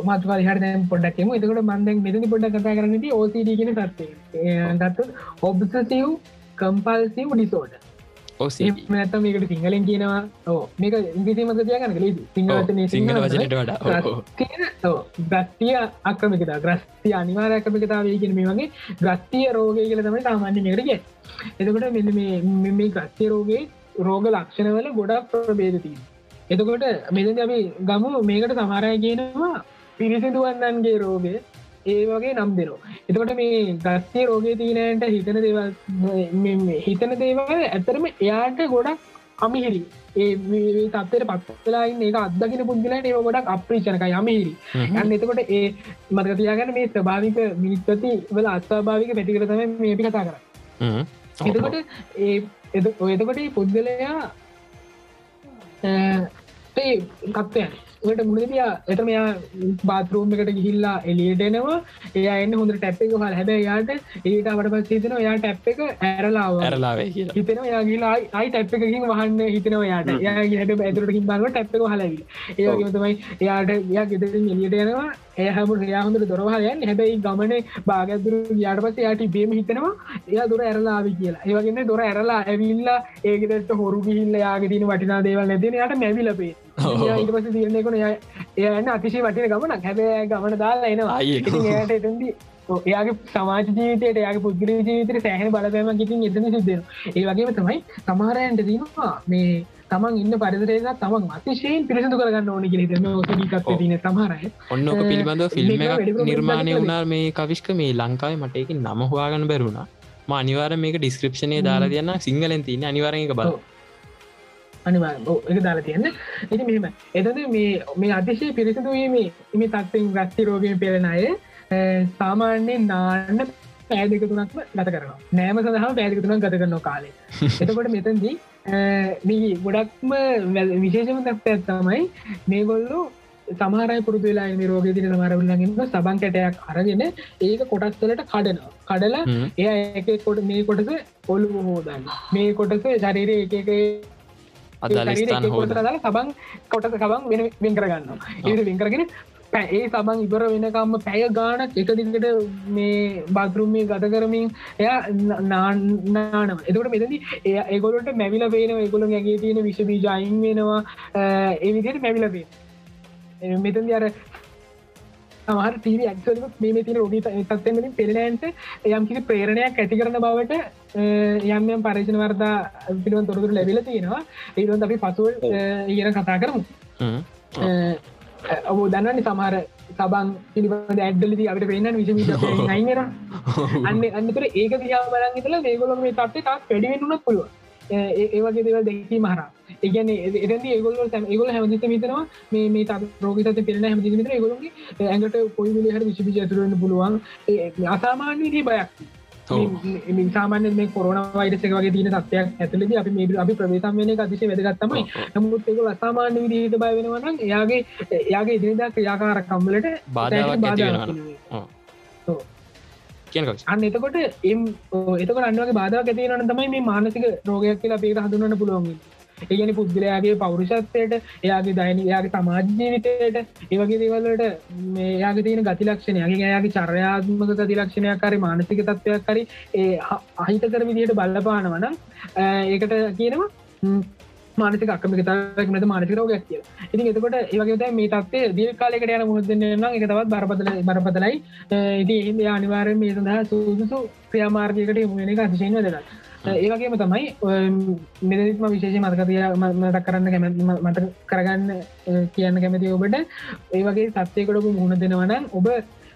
මත්වා හට පොඩක්ම එතකට මන්දෙන් මෙතනි පොඩ්ඩ කතා කරනති ඕසිඩ කියෙන තත්වේ ගත්ත ඔබ්සසිව් කම්පල්සිව් ඩිසෝඩ නැත මේකට සිංහලෙන් කියනවා. ඕ මේක ඉංග්‍රීසිමක තියගන්න කළ සිංහලතන සිංහල වචනට වඩා. ගස්තිය අක්‍රමිකතා ග්‍රස්තිය අනිවාරයක්කමිකතාව කියන මේ වගේ ගස්තිය රෝගය කියල තමයි සාමාන්‍ය කරග එතකොට මෙ මේ ගස්තිය රෝගේ රෝග ලක්ෂණවල ගොඩක් ප්‍රබේදතිී එතකොට මෙද අපි ගමු මේකට සමරය කියනවා පිරිසිදුවන්නන්ගේ රෝගය ඒ වගේ නම් දෙනවා. එතකොට මේ ගස්තිය රෝගය තියනට හිතන දේවල් හිතන දේවල් ඇතරම එයාට ගොඩක් අමිහිරි. ඒ තත්තර පත්ලායින් ඒ අදකින පුද්ගලට ඒ ගොඩක් අප්‍රීචනක යමහිරි යන්න එතකොට ඒ මතකතියාගන්න මේ ස්භාවික මිනිස්පති වල අස්ථභාවික පැටිකරතම මේ අපි කතා කර එතකොට ඒ එතකොට පුද්ගලයා තත්වයන් ට මුලදිය එත මෙයා බාතරූම් එකට ගිහිල්ලා එලියටෙනවා එයා එන්න හොඳ ටැප් එක හල් හැබ යාට ඒට අට පස් හිතන යා ටැප් එක ඇරලාව. ඇරලාවේ හිතන යාගේලා අයි ටැප් එකකින් වහන්න හිතනව යාට යා හට ඇතුරට හිබාව ටැප් එක හලවි ඒගේතමයි එයාට යා ගෙදරින් එලියට යනවා ඒ හම යාහොඳට දොරවායන් හැබැයි ගමන බාගදුර යාට පස යාට බේම හිතනවා එයා දුර ඇරලාවි කියලා. ඒවගන්න දොර ඇරලා ඇවිල්ලා ඒගෙදට හොරු ගිහිල්ල යාගතින වටිනා දේවල් නැතින යට මැවිලපේ ඊට පස තිරණය කොන එයන්න අතිශය වටින ගමනක්. හැබෑ ගමන දාලා එනවා. යට එතන්දී එයාගේ සමාජ ජීවිතයට යාගේ පුද්ගල ජීවිතර සෑහන බලපෑම කිතින් එතන සිද්ධෙන ඒ වගේම තමයි සමහරයන්ට දීමවා මේ තමන් ඉන්න පරිදරේක තමන් අතිශයෙන් පිරිසිදු කරගන්න ඕනි කියෙ ෝසනිකක් තින සමහරය ඔන්න ඕක පිළිබඳව ෆිල්ම් නිර්මාණය වුණා මේ කවිශ්ක මේ ලංකාවේ මටයක නම හවාගන්න බැරුණා ම අනිවාර මේක ඩිස්ක්‍රපෂණය දාලා තියන්න සිංහලෙන් තින්න අනිවාරක බල අනිවා එක දාලා තියන්න. ඉති මෙම එතද මේ මේ අතිශය පිරිසිදුවීමේ එම තත්වෙන් ගස්ති රෝගය පෙරෙන අය සාමාන්‍යයෙන් නාන්න පෑදක තුනක්ම ගත කරනවා. නෑම සඳහා පෑදික තුනක් ගත කරනවා කාලේ. එතකොට මෙතන්දී මේ ගොඩක්ම විශේෂම තත්ව ඇත්තමයි මේගොල්ලු සමහරයි පුරදු වෙලා රෝග තින සමරවල්ලගන්න සබන් කැටයක් අරගෙන ඒක කොටස්වලට කඩනවා. කඩලා එය එක කොට මේ කොටස ඔලු හෝදන්න. මේ කොටස ශරීර එක හෝද සබන් කොටස සබන් වෙන වෙන් කරගන්න ඒ වෙන්කරගෙන ඒ සබන් ඉබර වෙනකම්ම පැය ගානක් එක දිකට මේ බාදරුම්මේ ගත කරමින් එය නානව. එතකට මෙතදි එය ඒගොලට මැවිල පේන ඒගොල ඇගේ තියෙන විශබී ජයින් වෙනවා. ඒ විදියට මැවිල පේ මෙතදි අර සමහර තීර ඇක්සල මේ තින රෝගී තත්වලින් පෙළනෑන්ට යම් කිසි ප්‍රේරණයක් ඇති කරන බවට යම් යම් පරේෂණ වර්දා පිළිවන් තොරතුර ලැබිල තියෙනවා. ඒරුවන් අපි පසුව ඉගෙන කතා කරමු ඔබ දන්නන්නේ සමහර සබන් පිළිබඳ ඇඩ්ඩලති අපට පේන්න විශමි නයිර අන්න අන්නතර ඒක දිහා බලන් ඉතල ඒගොලොම මේ තත්ේ තාක් වැඩිවෙන්නුනත් පුළුව ඒවගේ දෙවල් දෙකී මහර ඒගන එද ඒගොල ඒගොල හැමදිත මිතනවා මේ ත රෝගත පෙරන හැමති මිතර ඒගොලගේ ඇඟට පොයි විලහර විශිපි ඇතුරන්න පුළුවන්. අසාමාන්‍ය දී බයක් සාමාන්‍ය මේ කොරන වයිරසක වගේ තින තත්වයක් ඇතුලද අපි මේ අපි ප්‍රවේශම් වෙන අතිශය වැදගත්තමයි නමුත් ඒක අසාමාන්‍ය විදිහට බය වෙනවනම් එයාගේ එයාගේ ඉදිරිදා ක්‍රියාකාර කම්මලට බාධාවක් ඇති වෙනවා කවිස් අන්න එතකොට එම් එතක අන්නවගේ බාධා ඇතිවන තමයි මේ මානසික රෝගයක් කියලා අපේට හඳුනන්න පුළුවන් ඒගැනි පුද්ගලයාගේ පෞරුෂත්වයට එයාගේ දයින යාගේ සමාජ්‍යවිතයට ඒවගේ දේවල්ලට මේයාගේ තියෙන ගතිලක්ෂණයගේ යාගේ චර්යාත්මක ගතිලක්ෂණයක් කරි මානසික තත්වයක් කරි ඒ අහිතකර විදියට බල්ලපානවනම් ඒකට කියනවා මානසික අකමිකතාවක් නත මානසික රෝගයක් කිය ඉතින් එතකොට ඒවගේ මේ තත්ේ දිය කාලෙකට යන මුහදන්න නම් එක තවත් බරපතල බරපතලයි. ඉති හිද අනිවාරය මේ සඳහා සූදුසු ක්‍රියාමාර්ගයකට යමුණ එක අතිශයන දෙලා ඒවගේම තමයි මෙදරිත්ම විශේෂ මතකතිය මතක් කරන්න කැමැ මත කරගන්න කියන්න කැමති ඔබට. ඒවගේ සත්‍යයකටපු මුහුණ දෙනවනම් ඔබ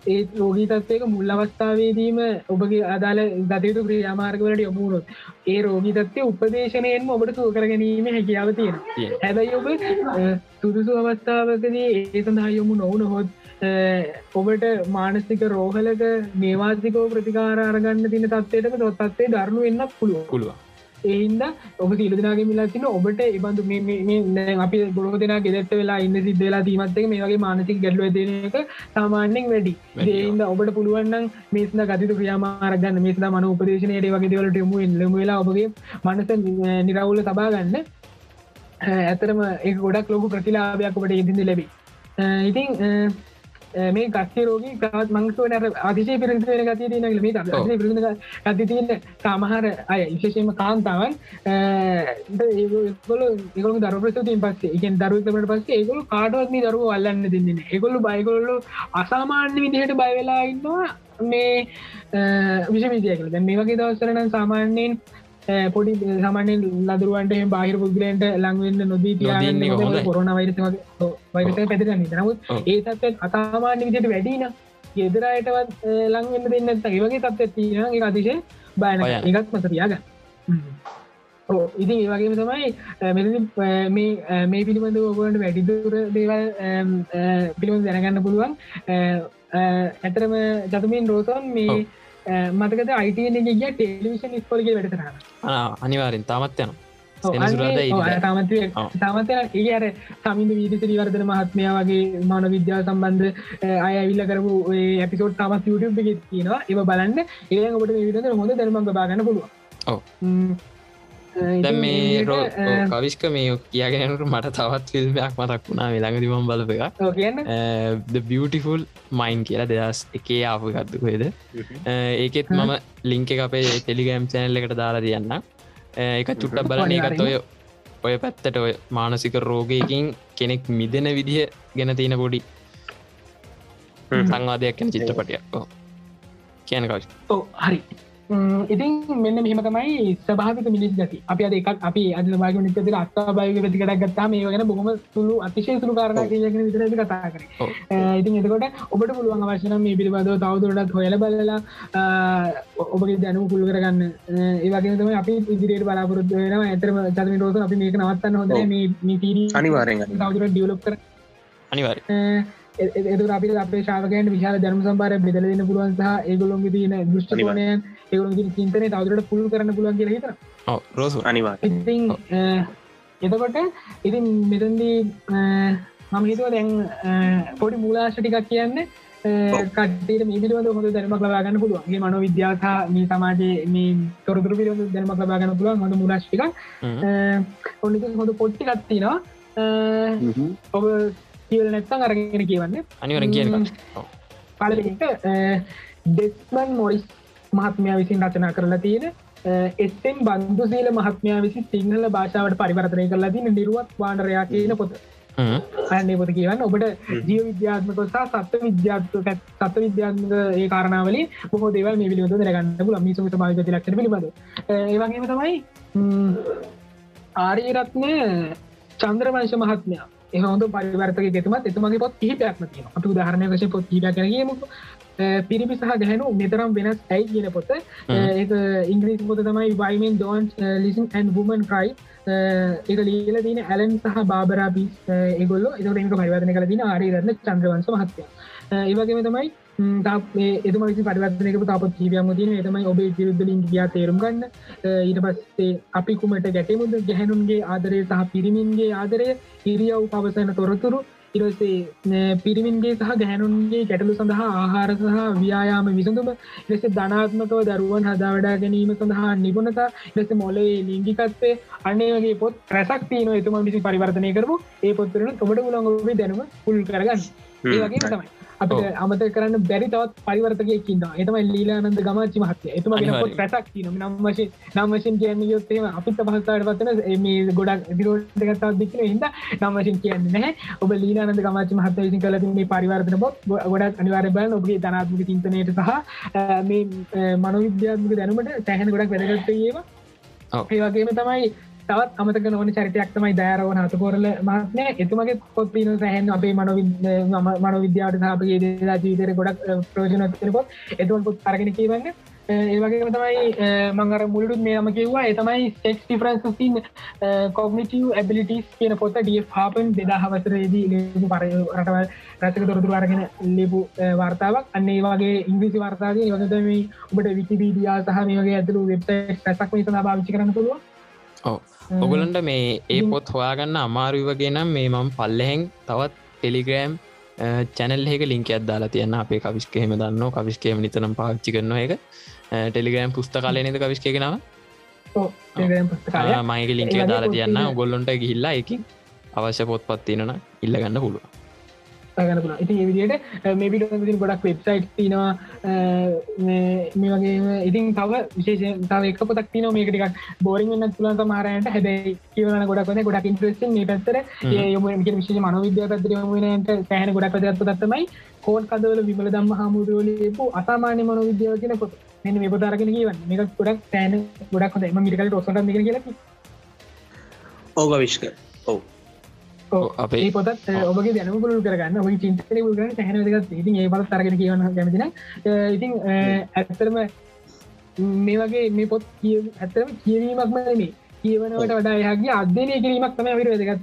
ඒ රෝගී තත්වයක මුල් අවස්ථාවේදීම ඔබගේ අදාළ ගතයුතු ක්‍රියාමාර්ගවලට යොමුණොත් ඒ රෝගී තත්වය උපදේශනයෙන් ඔබට සූ කර ගැනීම හැකියාව තියෙන හැබැයි ඔබ සුදුසු අවස්ථාවකදී ඒ සඳහා යොමු නොවන හොත් ඔබට මානස්තික රෝහලක මේවාසිකෝ ප්‍රතිකාරගන්න තින තත්වයටම තොත්තත්වේ දරනු වෙන්න පුළුව පුළුව එහින්ද ඔබ සිලදනාගේ මිලාතින ඔබට එබඳු අපි ගොරෝ දෙෙන ගෙදට වෙලා ඉන්න සිද්ධ වෙලා තිීමත්ක මේ වගේ මානසික ගැඩලුව දෙන එක සාමාන්‍යෙන් වැඩි. ඒන්ද ඔබට පුළුවන්න්න මේස්න ගතිතු ක්‍රියාමාරගන්න මේස්ද මන උපදේශනයට වගේ දෙවලට යමු එල්ලම වෙලා ඔබගේ මනස නිරවුල තබාගන්න ඇතරම ඒ ගොඩක් ලොකු ප්‍රතිලාභයක් ඔබට ඉදිදි ලැබි. ඉතින් මේ ගස්සේ රෝගී ගවත් මංසුවනට අතිශය පිරිසි වෙන ගතිය තියන මේ පිරිඳ ගති තියන්න සාමහර අය විශේෂම කාන්තාවන් ඒගොල ඒගොල දරප්‍රසතින් පස්සේ එකෙන් දරුවතමට පස්සේ ඒගොලු කාඩුවත්ම දරුව අල්ලන්න දෙන්නේ ඒගොල්ලු බයිගොල්ලු අසාමාන්‍ය විදිහට බයවෙලා ඉන්නවා මේ විශවිදියකල දැ මේ වගේ දවසරන සාමාන්‍යයෙන් පොඩි සාමානෙන් ලදරුවන්ට බාහිර පුද්ගලන්ට ලංවෙන්න නොදී තියන්න කොරන වෛරස වෛරස පැතිරන්න නමුත් ඒ තත්ව අතාමාන්‍ය විදිට වැඩින ගෙදරයටවත් ලංවෙන්න දෙන්නත් ඒවගේ තත්ව තියන ඒ අතිශය බයන එකත් මත තියාග ඉතින් ඒ වගේම තමයි මෙ මේ පිළිබඳ ඔබට වැඩිදුර දේවල් පිළිබඳ දැනගන්න පුළුවන්. ඇතරම ජතමින් රෝසන් මේ මතකද අයිටන ගිය ටෙලිවිෂන් ස්කොලගේ වැඩතරන්න අනිවාරෙන් තාමත් යන තමත් තමත ඒ අර සමින්ද වීදිසි වර්ධන මහත්මය වගේ මාන විද්‍යාව සම්බන්ධ අය ඇවිල්ල කරපු ඇපිසෝට් තමත් YouTube එක තියෙනවා ඒ බලන්න ඒ ඔබට විධ හොඳ දැනමක් බාගන්න පුළුව දැ මේ රෝ කවිස්ක මේ කියගෙනට මට තවත් ෆිල්ම්යක් මතක් වුණා. වෙළඟ දිවම් බලප එක බියටිෆුල් මයින් කියලා දෙදස් එකේ ආපු ගත්තුකේද ඒකෙත් මම ලිංක එක අපේ ටෙලිගම් චැනල්ල එකට දාලා තියන්න එක චුට්ට බලන එකත් ඔය ඔය පැත්තට ඔය මානසික රෝගයකින් කෙනෙක් මිදෙන විදිහ ගැන තියෙන පොඩි සංවාදයක් කැන චිත්‍රපටයක්. කියන කවි හරි ඉතින් මෙන්න මෙහමතමයි සභාවික මිනිස් ගති. අපි අද එකක් අපි අද වාග නිතර අත්තා බයක ප්‍රතිකට ගත්තා මේ වගෙන බොහම සුළු අතිශය සුළු කාරණ කියන විතර කතා කර ඉතින් එතකොට ඔබට පුළුවන් අවශන මේ පිළිබඳව තවදුරටත් හොයල බලලා ඔබගේ දැනු පුළු කරගන්න. ඒවගේතම අපි ඉදිරියට බලාපොරොත්තු වෙන ඇතරම චතම රෝස අපි මේක නවත්තන්න හොඳ මේ තීර අනිවාරෙන් තවදුර ඩියලොප් කර අනිවාර එතු අපි අපේ ශාවකයන් විශාල ජනම සම්පාර බෙදලන්න පුළුවන් සහ ඒගොලොන්ග තියන දෘෂ්ටිකෝනයන් ඒගොලගේ චින්තනය තවදරට පුළු කරන්න පුළුවන් කියල හිත රෝස අනිවා ඉතින් එතකොට ඉතින් මෙතන්දී මම හිතුව දැන් පොඩි මූලාශ ටිකක් කියන්න කටට මිලිවද හොඳ දැනමක් ලබාගන්න පුළුවන්ගේ මනො විද්‍යාතා මේ සමාජයේ මේ තොරතුර පිළිබඳ දැනමක් ලබාගන්න පුළුවන් හොඳ මුලාශ්ටික ඔන්න හොඳ පොට්ටි කත්තිනවා ඔබ කියල නැත්තම් අරගෙන කියවන්න. අනිවර කියන පලට ඩෙස්මන් මොරිස් මහත්මයා විසින් රචනා කරලා තියෙන එස්සෙන් බන්දුසීල මහත්මයා විසි සිංහල භාෂාවට පරිවර්තනය කරලා තින නිරුවත් වානරයා කියන පොත. අන්නේ පොත කියවන්න. ඔබට ජීව විද්‍යාත්මක සහ සත්ව විද්‍යාත්ක සත්ව විද්‍යාත්මක ඒ කාරණාවල බොහෝ දේවල් මේ පිළිබඳ දැනගන්න පුල මිසු සමාජ ලක්ෂණ පිළිබඳ ඒවගේම තමයි ආරීරත්න චන්ද්‍රවංශ මහත්මයා. එහොඳ පරිවර්තක ගෙතුමත් එතුමගේ පොත් හිපයක්ම තියෙන අප උදාහරණය වශය පොත් හිප කරගීම පිරිපි සහ ගැහැනු මෙතරම් වෙනස් ඇයි කියන පොත. ඒ ඉංග්‍රීස් පොත තමයි why men don't listen and women cry එක ලීල තින ඇලන් සහ බාබරාපිස් ඒගොල්ල. එක පරිවර්තන කල තින ආරරන්න චන්ද්‍රවන්ස මහත්ය ඒවගේම තමයි එතුම විසි පරිවර්තනක තාපත් ජීවයම තින එතමයි ඔබේ විරුද්ධ ලින්ගයා තේරුම් ගන්න. ඊට පස්සේ අපි කුමට ගැටමුද? ගැහැනුන්ගේ ආදරය සහ පිරිමින්ගේ ආදරය. ඉරියව් පවසන තොරතුරු ඉරසේ පිරිමින්ගේ සහ ගැහැනුන්ගේ ගැටලු සඳහා ආහාර සහ ව්‍යයාම විසඳුම ලෙස ධනාත්මකව දරුවන් හදා වඩා ගැනීම සඳහා නිබුණතා ලෙස මොලේ ලිංගිකත්වේ අන්නේ වගේ පොත් රැසක් තියන එතුම විසි පරිවර්තනය කරපු ඒ පොත්තරන ඔබට උලංගොබේ දැනුම පුල් කරගන්න. ඒ වගේ තමයි අපිට අමත කරන්න බැරි තවත් පරිවර්තකයකින්න එතම ලීලානන්ද ගමචි මහත්ය එතුම රැසක් න නම් වශය නම් වශයෙන් කියන්න යොත්තේම අපිට පහස්ථාට පත්වන මේ ගොඩක් දිරෝට ගත්තාව දික්න හිද නම් වශයෙන් කියන්න නැහැ. ඔබ ලීලානන්ද ගමචි මහත විසි කල මේ පරිවර්තන පොත් ගොඩක් අනිවාර බල ඔබගේ ධනාත්මක චින්තනයට සහ මේ මනොවිද්‍යාත්මක දැනුමට සැහන ගොඩක් වැදගත්තයේම ඒ වගේම තමයි තවත් අමතක නොවන චරිතයක් තමයි දෑරවන හතකොරල මාත්නය එතුමගේ පොත්තින සැහන් අපේ මනො මනොවිද්‍යාවට සහපගේ දේලා ජීවිතර ගොඩක් ප්‍රෝජනත්තරකොත් එතුවන් පොත්. අරගෙන කියවන්න ඒවගේම තමයි මංගර මුළුත් මේ නම කිව්වා. එතමයි ස්ටෙක්ස් ටිෆරන්සින් කොගනිටව ඇබිලිටස් කියන පොත ඩිය පාපන් දෙදා හවසරේදී ලබු පර රටවල් රසක තොරතුර අරගෙන ලබු වර්තාවක්. අන්නේ වගේ ඉංග්‍රිසි වර්තාගේ වගත මේ ඔබට විකිපීඩියා සහ මේ වගේ ඇතුළු වෙබ්ට රැසක් මේ සඳ භාවිචි කරන පුළුව ඔව ඔගොලන්ට මේ ඒ පොත් හොයාගන්න අමාරුවගෙනම් මේ මම් පල්ලහෙන් තවත් ටෙලිග්‍රෑම් චැනල් එක ලින්ක අදදාලා තියන්න අපේ කවිස්කහෙම දන්න. කවිස්කේම නිතනම් පාච්චි කරන එක ටෙලිග්‍රෑම් පුස්ත කාලය නද කවිස්කගෙනාව මයික ලින්ක දාලා තියන්න ගොල්ලොන්ට ගිහිල්ලා එකින් අවශ්‍ය පොත් පත්තිනන ඉල්ලගන්න පුළුව ගන්න ඉති විදිට මේ පිට ගොඩක් වෙබ්සයිට් තිනවා මේ වගේ ඉතින් තව විශේෂ තව එක පොතක් තින මේකටික් බෝරිං වන්න තුළන් සමහරයට හැබයි කියවන ගොඩක් වන ගොඩක් ඉන්ට්‍රෙස්ට මේ පැත්තර යොම විශේෂ මනවිද්‍යා පැතරමට සෑහන ගොඩක් පදත්තු දත්තමයි කෝන් කදවල විමල දම්ම හමුදුවලපු අසාමාන්‍ය මනවිද්‍යාව කියන පොත්. මෙ මේ පොතාරගෙන කියවන්න. මේක ගොඩක් සෑන ගොඩක් හොද ම මිරිකල් ොසට කියල ඕග විශ්ක ඔව් අපේ පොත් ඔබගේ දැනම පුළු කරගන්න. ඔයි චින්තන පුල් කරන හැනක ඉතින් ඒ පත් තරගෙන කියවන කැමතින ඉතින් ඇත්තරම මේ වගේ මේ පොත් කිය ඇතරම කියවීමක්ම මේ කියවනට වඩා යහගේ අධ්‍යනය කිරීමක් තම විර වැදගත්ත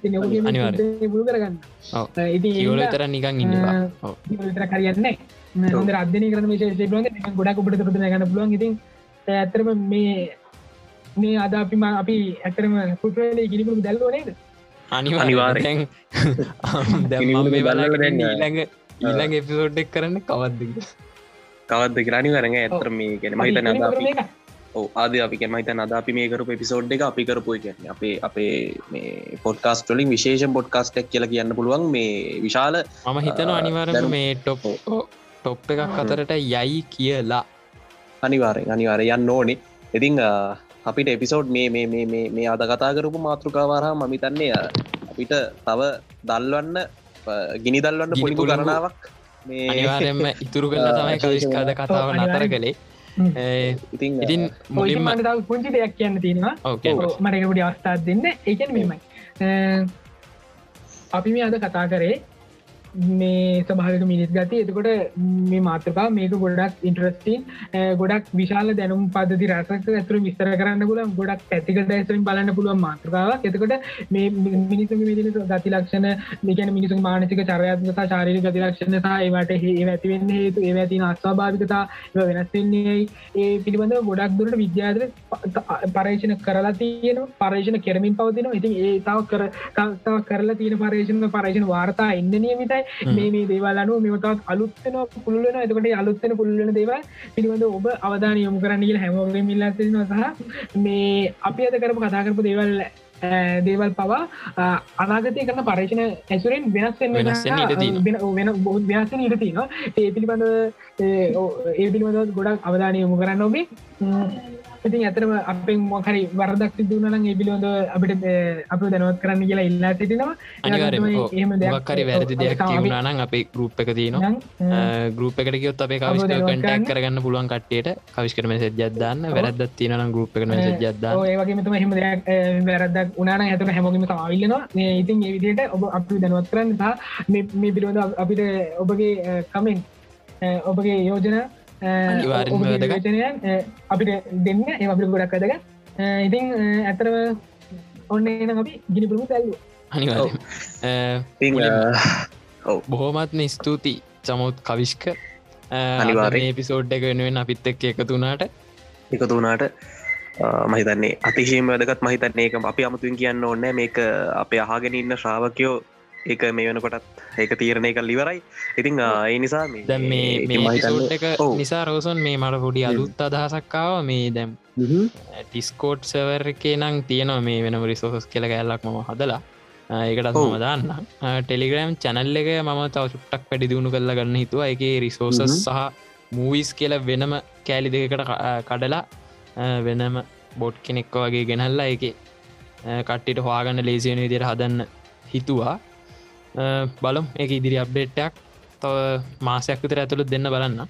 පුළු කරගන්න. ඉති ඒවලතර නිකන් ඉන්නවා තර කරයන්නේ හොඳ අධ්‍යනය කරන විශේෂ බලන් ගොඩක් ඔබට තුරන ගන්න පුළුවන්. ඉතින් ඇත්තරම මේ මේ අද අපිම අපි ඇතරම පුටලේ ගිනිපුරු දැල්වනේද අනිවාරයෙන් දැම මේ බලල දෙන්න ඊළඟ ඊළඟ එපිසෝඩ්ඩක් කරන්න කවද්ද කවත්ද කියලානි වරඟ ඇතර මේ ගැන මහිත නද ආද අපි මහිත නද අපි මේ කරපු එපිසෝඩ් එක අපි කරපු කියන්න. අපේ අපේ මේ පොඩ්කාස්ට ලින් විශේෂ පොඩ්කාස්ටක් කියලා කියන්න පුළුවන් මේ විශාල මම හිතන අනිවාරම මේ ටොප් ටොප් එකක් අතරට යයි කියලා. අනිවාරෙන් අනිවාර යන්න ඕනේ. ඉතිං අපිට එපිසෝඩ් මේ මේ මේ මේ මේ අද කතා කරපු මාතෘකාවාරහා මමිතන්නේ අපිට තව දල්වන්න ගිනි දල්වන්න පොලිපු කරනාවක් මේ අනිවාරෙන්ම ඉතුරු කල තමයි කවිස්කාද කතාව නතර කළේ. ඉතින් ඉතින් මුලින්ම මට පුංචි දෙයක් කියන්න තියෙනවා. මටකපුඩි අවස්ථාත් දෙන්න. ඒකන මෙමයි අපි මේ අද කතා කරේ මේ සභාවක මිනිස් ගති. එතකොට මේ මාතකා මේක ගොඩක් ඉන්ට්‍රස්ටීන් ගොඩක් විශාල දැනුම් පදදි රසක ඇතුර විස්තර කරන්න පුල ගොඩක් ඇතික දැසරින් බලන්න පුළුවන් මාතෘකාවක්. එතකොට මේ මිනිසු මිදින ගති ලක්ෂණ මේකන මිනිසු මානසික චරයත්මතා චාරික ගතිලක්ෂණ සහ ඒවට ඒ ඇතිවෙන්න හේතු ඒ ඇතින අස්වාභාවිකතා වෙනස්වෙන්නේ ඒ පිළිබඳ ගොඩක් දුරට විද්‍යාදර පරේෂණ කරලා තියෙන පරේෂණ කෙරමින් පවතින ඉතින් ඒ තාව කර කරලා තියෙන පරේෂණ පරේෂණ වාර්තා එන්න නියමිතයි. මේ මේ දේවල් අනුව මෙමතත් අලුත්තන පුල්ලන එතකට අලුත්තන පුල්ලන දේව පිළිබඳ ඔබ අවධාන යොමු කරන්න කියල හැමෝගේ මිල්ලතින සහ මේ අපි අද කරපු කතා කරපු දේවල් දේවල් පවා අනාගතය කරන පරේෂණ ඇසුරෙන් වෙනස් වෙන බොහත් වෙනස්සෙන ඉට තින ඒ පිළිබඳ ඒ පිළිබඳ ගොඩක් අවධානය යොමු කරන්න ඔබේ ඉතින් ඇතරම අපෙන් මොහරි වරදක් සිදුවනන එබිලොද අපිට අප දැනවත් කරන්න කියලා ඉල්ලා සිටිනවා දෙයක්කරි වැරදි දෙයක් කියවුණනම් අපේ ගරුප් එක තියනවා. ගරුප් එකට කියොත් අපේ කවිස්ට කටක් කරගන්න පුළුවන් කට්ටයට කවිස්කර මෙසෙත් ජදන්න වැරදත් තියනම් ගරුප් එක ජදන්න ඒවගේම හෙම වැරදක් උනාන ඇතට හැමෝගම සවිල්ලනවා ඉතින් ඒ විදියට ඔබ අපි දැනවත් කරන්න මේ පිළිබඳ අපිට ඔබගේ කමෙන් ඔබගේ යෝජනා අපිට දෙන්න ඒ අපිට ගොඩක් අදක ඉතින් ඇතරව ඔන්න එන අපි ගිනිපුරමු තැල්ලු අනිවාර බොහෝමත්ම ස්තුති චමුත් කවිශ්ක අනිවාරය පිසෝඩ් එක වෙනුවෙන් අපිත් එක් එකතුනාට එකතු වනාට මහිතන්නේ අතිශීම වැදගත්. මහිතන්නේ එක අපි අමතුන් කියන්න ඕන්න මේක අපේ අහගෙන ඉන්න ශ්‍රාවකයෝ ඒක මේ වෙනකොටත් ඒක තීරණය කල් ඉවරයි ඉතිං ඒ නිසා මේ මේ ඉතින් මේ එක ඔව්. නිසා රෝසන් මේ මට පොඩි අලුත් අදහසක්කාව මේ දැම් හ්ම්. ටිස්කෝට් සවර් එකේ නං තියෙනවා මේ වෙනම රිසෝස් කියල කැල්ලක් මම හදලා ඒකටත් ඔව්. මම දාන්න ටෙලිග්‍රම් චැනල් එක මම තව චුට්ටක් වැඩි දියුණු කරලා ගන්න හිතුව එක රිසෝසස් හ්ම්. සහ මූවිස් කියල වෙනම කෑලි දෙකට කඩලා වෙනම බොඩ් කෙනෙක්ක වගේ ගෙනල්ලා එක කට්ටිට හවාගන්න ලේසියන විදිර හදන්න හිතුවා බලම්. එක ඉදිරි අප්ඩේට්ටයක් තව මාසයක් විතර ඇතුළුත් දෙන්න බලන්න.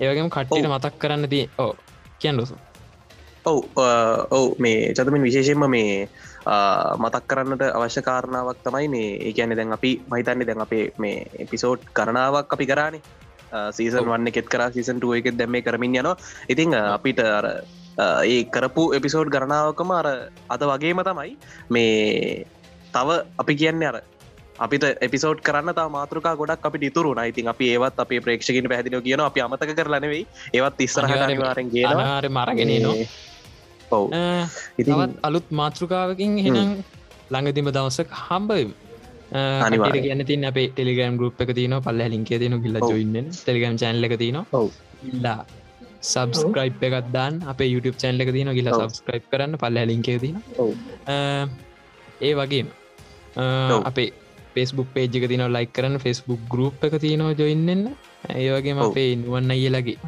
ඒවගේම කට්ටිට. මතක් කරන්න දී ඕ කියන් ලොසු ඔව් ඔව්. මේ චතමින් විශේෂෙන්ම මේ මතක් කරන්නට අවශ්‍ය කාරණාවක් තමයි මේ ඒකැන දැන් අපි මහිතන්නේ දැන් අපේ මේ එපිසෝඩ් කරනාවක් අපි කරානේ. සීසන්. වන්න එකෙත් කර සීසන්ටුව එකෙත් දැම්ම කරමින් යනවා. ඉතිං අපිට අර ඒ කරපු එපිසෝඩ් ගණනාවකම අර අද වගේම තමයි මේ තව අපි කියන්න අර අපිට එපිසෝඩ් කරන්න තා මාතෘකා ගොඩක් අපි ඉතුරු නයිතින් අපි ඒවත් අපේ ප්‍රේක්ෂකින් පැදිලිෝ කියන අපි අමතක කරලනෙවෙයි ඒවත් කියනවා අනාර මරගෙන නවා ඔව්. ඉතින් තවත් අලුත් මාතෘකාවකින් හෙනම් ළඟතිම දවසක හම්බම් අනිවාර්යෙන්. කියන්න තින් අපේ ටෙලිගම් ගරුප් එක තින පල්ල ලින්කේ ගිල්ල ඔව්. ජොයින්න ටෙලිගම් චැන්ල එක තින. ඉල්ලා සබස්ක්‍රයිප් එකත් දාන් අප YouTube චැන්ල එක තින ඔව්. සබස්ක්‍රයිප් කරන්න. පල්ල ලින්කේ තින. ඒ වගේම. අපේ ෆෙස්බුක් පේජ්ක තින ලයි කරන්න ෆෙස්බුක් ගරුප් එක තියනවා ජොයින්න්න ඒවගේම. අපේ නුවන්න අයලගේ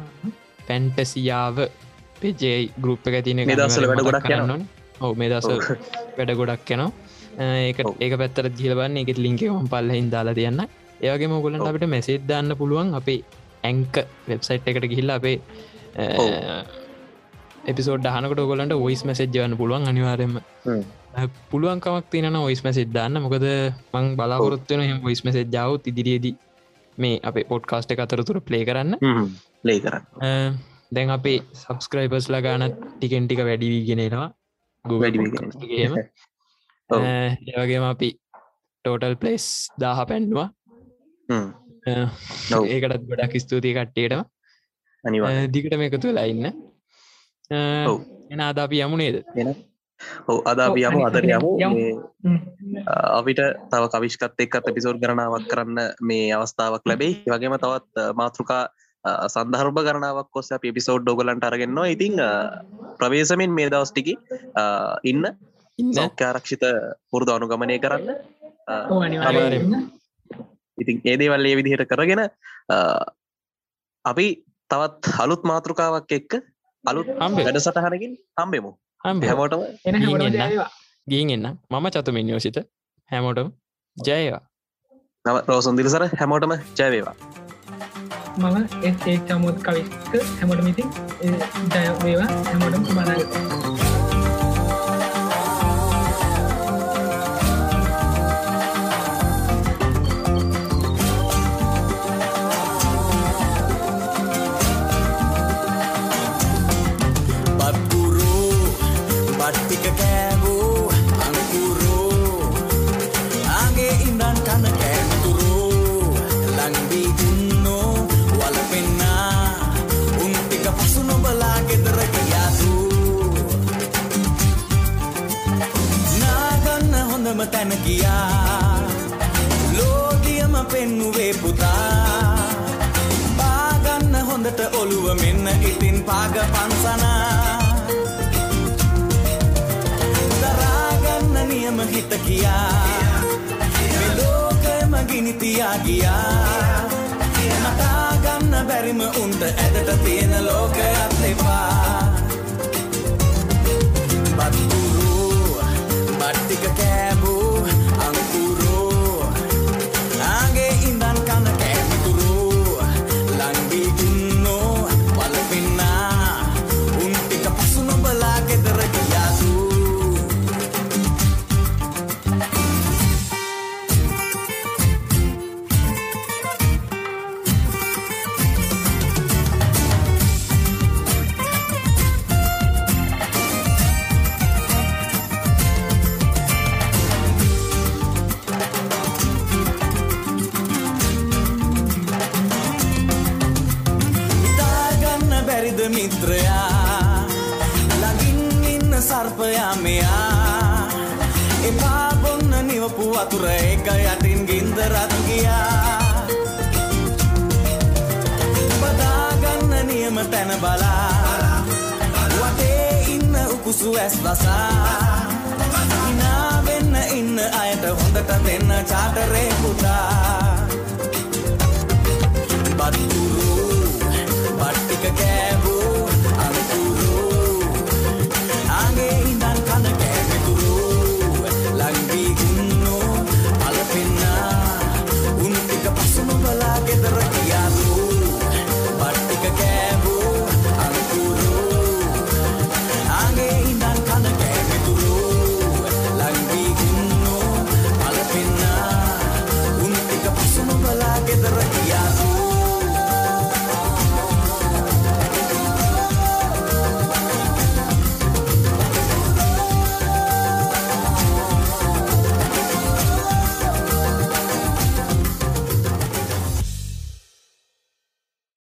පැන්ටසියාව පෙජේ ගරුප් එක තින මේ දවස්වල වැඩ ගොඩක් යනවා. ඔව මේ දස. වැඩ ගොඩක් යනවා ඒක ඔව්. ඒක පැත්තර ජිලබන්න එකෙත් ලින්කම පල්ලහින් දාලා තියන්න ඒවගේ මොගලන්ට ඔව්. අපිට මෙසේත් දාන්න පුළුවන් අපේ ඇංක වෙබ්සයිට් එකට ගිහිල්ල අපේ එපිසෝඩ් හනකට ගොලන්ට ඔයිස් මසේජ්ජවන්න පුළුවන් අනිවාරෙන්ම. පුළුවන්කමක් තියන ඔයිස් මැසිෙද් දාන්න. මොකද මං බලාපොරොත්වන හම ඔයිස් මසේජ්ජාව ඉදිරියේදී මේ අපේ පොඩ්කාස්ට අතරතුර ප්ලේ කරන්න. ලේ කරන්න. දැන් අපේ සබස්ක්‍රයිපර්ස්ලා ගානත් ටිකෙන් ටික වැඩිවී ගෙනෙනවා වැඩි වී ගේම ඔව්. ඒවගේම අපි ටෝටල් පලේස් දාහ පැන්ඩවා. ඒකටත් ගොඩක් ස්තුතියි කට්ටේට දිකට මේ එකතු වෙලා ඉන්න. එන අද අපි යමුණේද ඔව අද අපි යමු අදර යමු. යමු. මේ, අ, අපිට තව කවිශ්කත් එක්කත් එපිසෝඩ් කරනාවක් කරන්න මේ අවස්ථාවක් ලැබේ වගේම තවත් මාතෘකා අ, සන්දහර්භ කරනාවක් කොස්ස අප එපිසෝඩ් ඩොගලන්ට අරගෙන්නවා ඉතිං ප්‍රවේශමෙන් මේ දවස්ටිකි ඉන්න. ඉන්න. සෞඛ්‍යාරක්ෂිත පුරුදු අනුගමනය කරන්න. ඉතින් ඒදේවල් ඒ විදිහට කරගෙන අපි තවත් අලුත් මාතෘකාවක් එක්ක අලුත්. වැඩසටහනකින් හම්බෙමු. හම්බ හැමෝටම. ගීන් එන්න. මම චතුමින් යෝසිත හැමෝටම ජයවා නම රෝසුන්දිරිසර හැමෝටම ජයවේවා මම එත් ඒ චමුත් කවිස්ක හැමෝට මිතින් ජයවේවා හැමෝටම සුමානාගත හොඳම තැන ගියා. ලෝදියම පෙන්නුවේ පුතා. පාගන්න හොඳට ඔළුව මෙන්න ඉතින් පාග පන්සනා. දරාගන්න නියම හිත කියා මෙලෝකම ගිනිතියා ගියා. නටාගන්න බැරිම උන්ට ඇදට තියෙන ලෝකයක් එපා. බත්කුරෝ බට්ටික කෑබෝ නිවපු අතුර එක යටින් ගින්දරත් ගියා. බදාගන්න නියම තැන බලා. වටේ ඉන්න උකුසු ඇස් වසා. ඉනාවෙන්න ඉන්න අයට හොඳට දෙන්න චාටරේ පුතා. බත්තුරු බට්ටික කෑවූ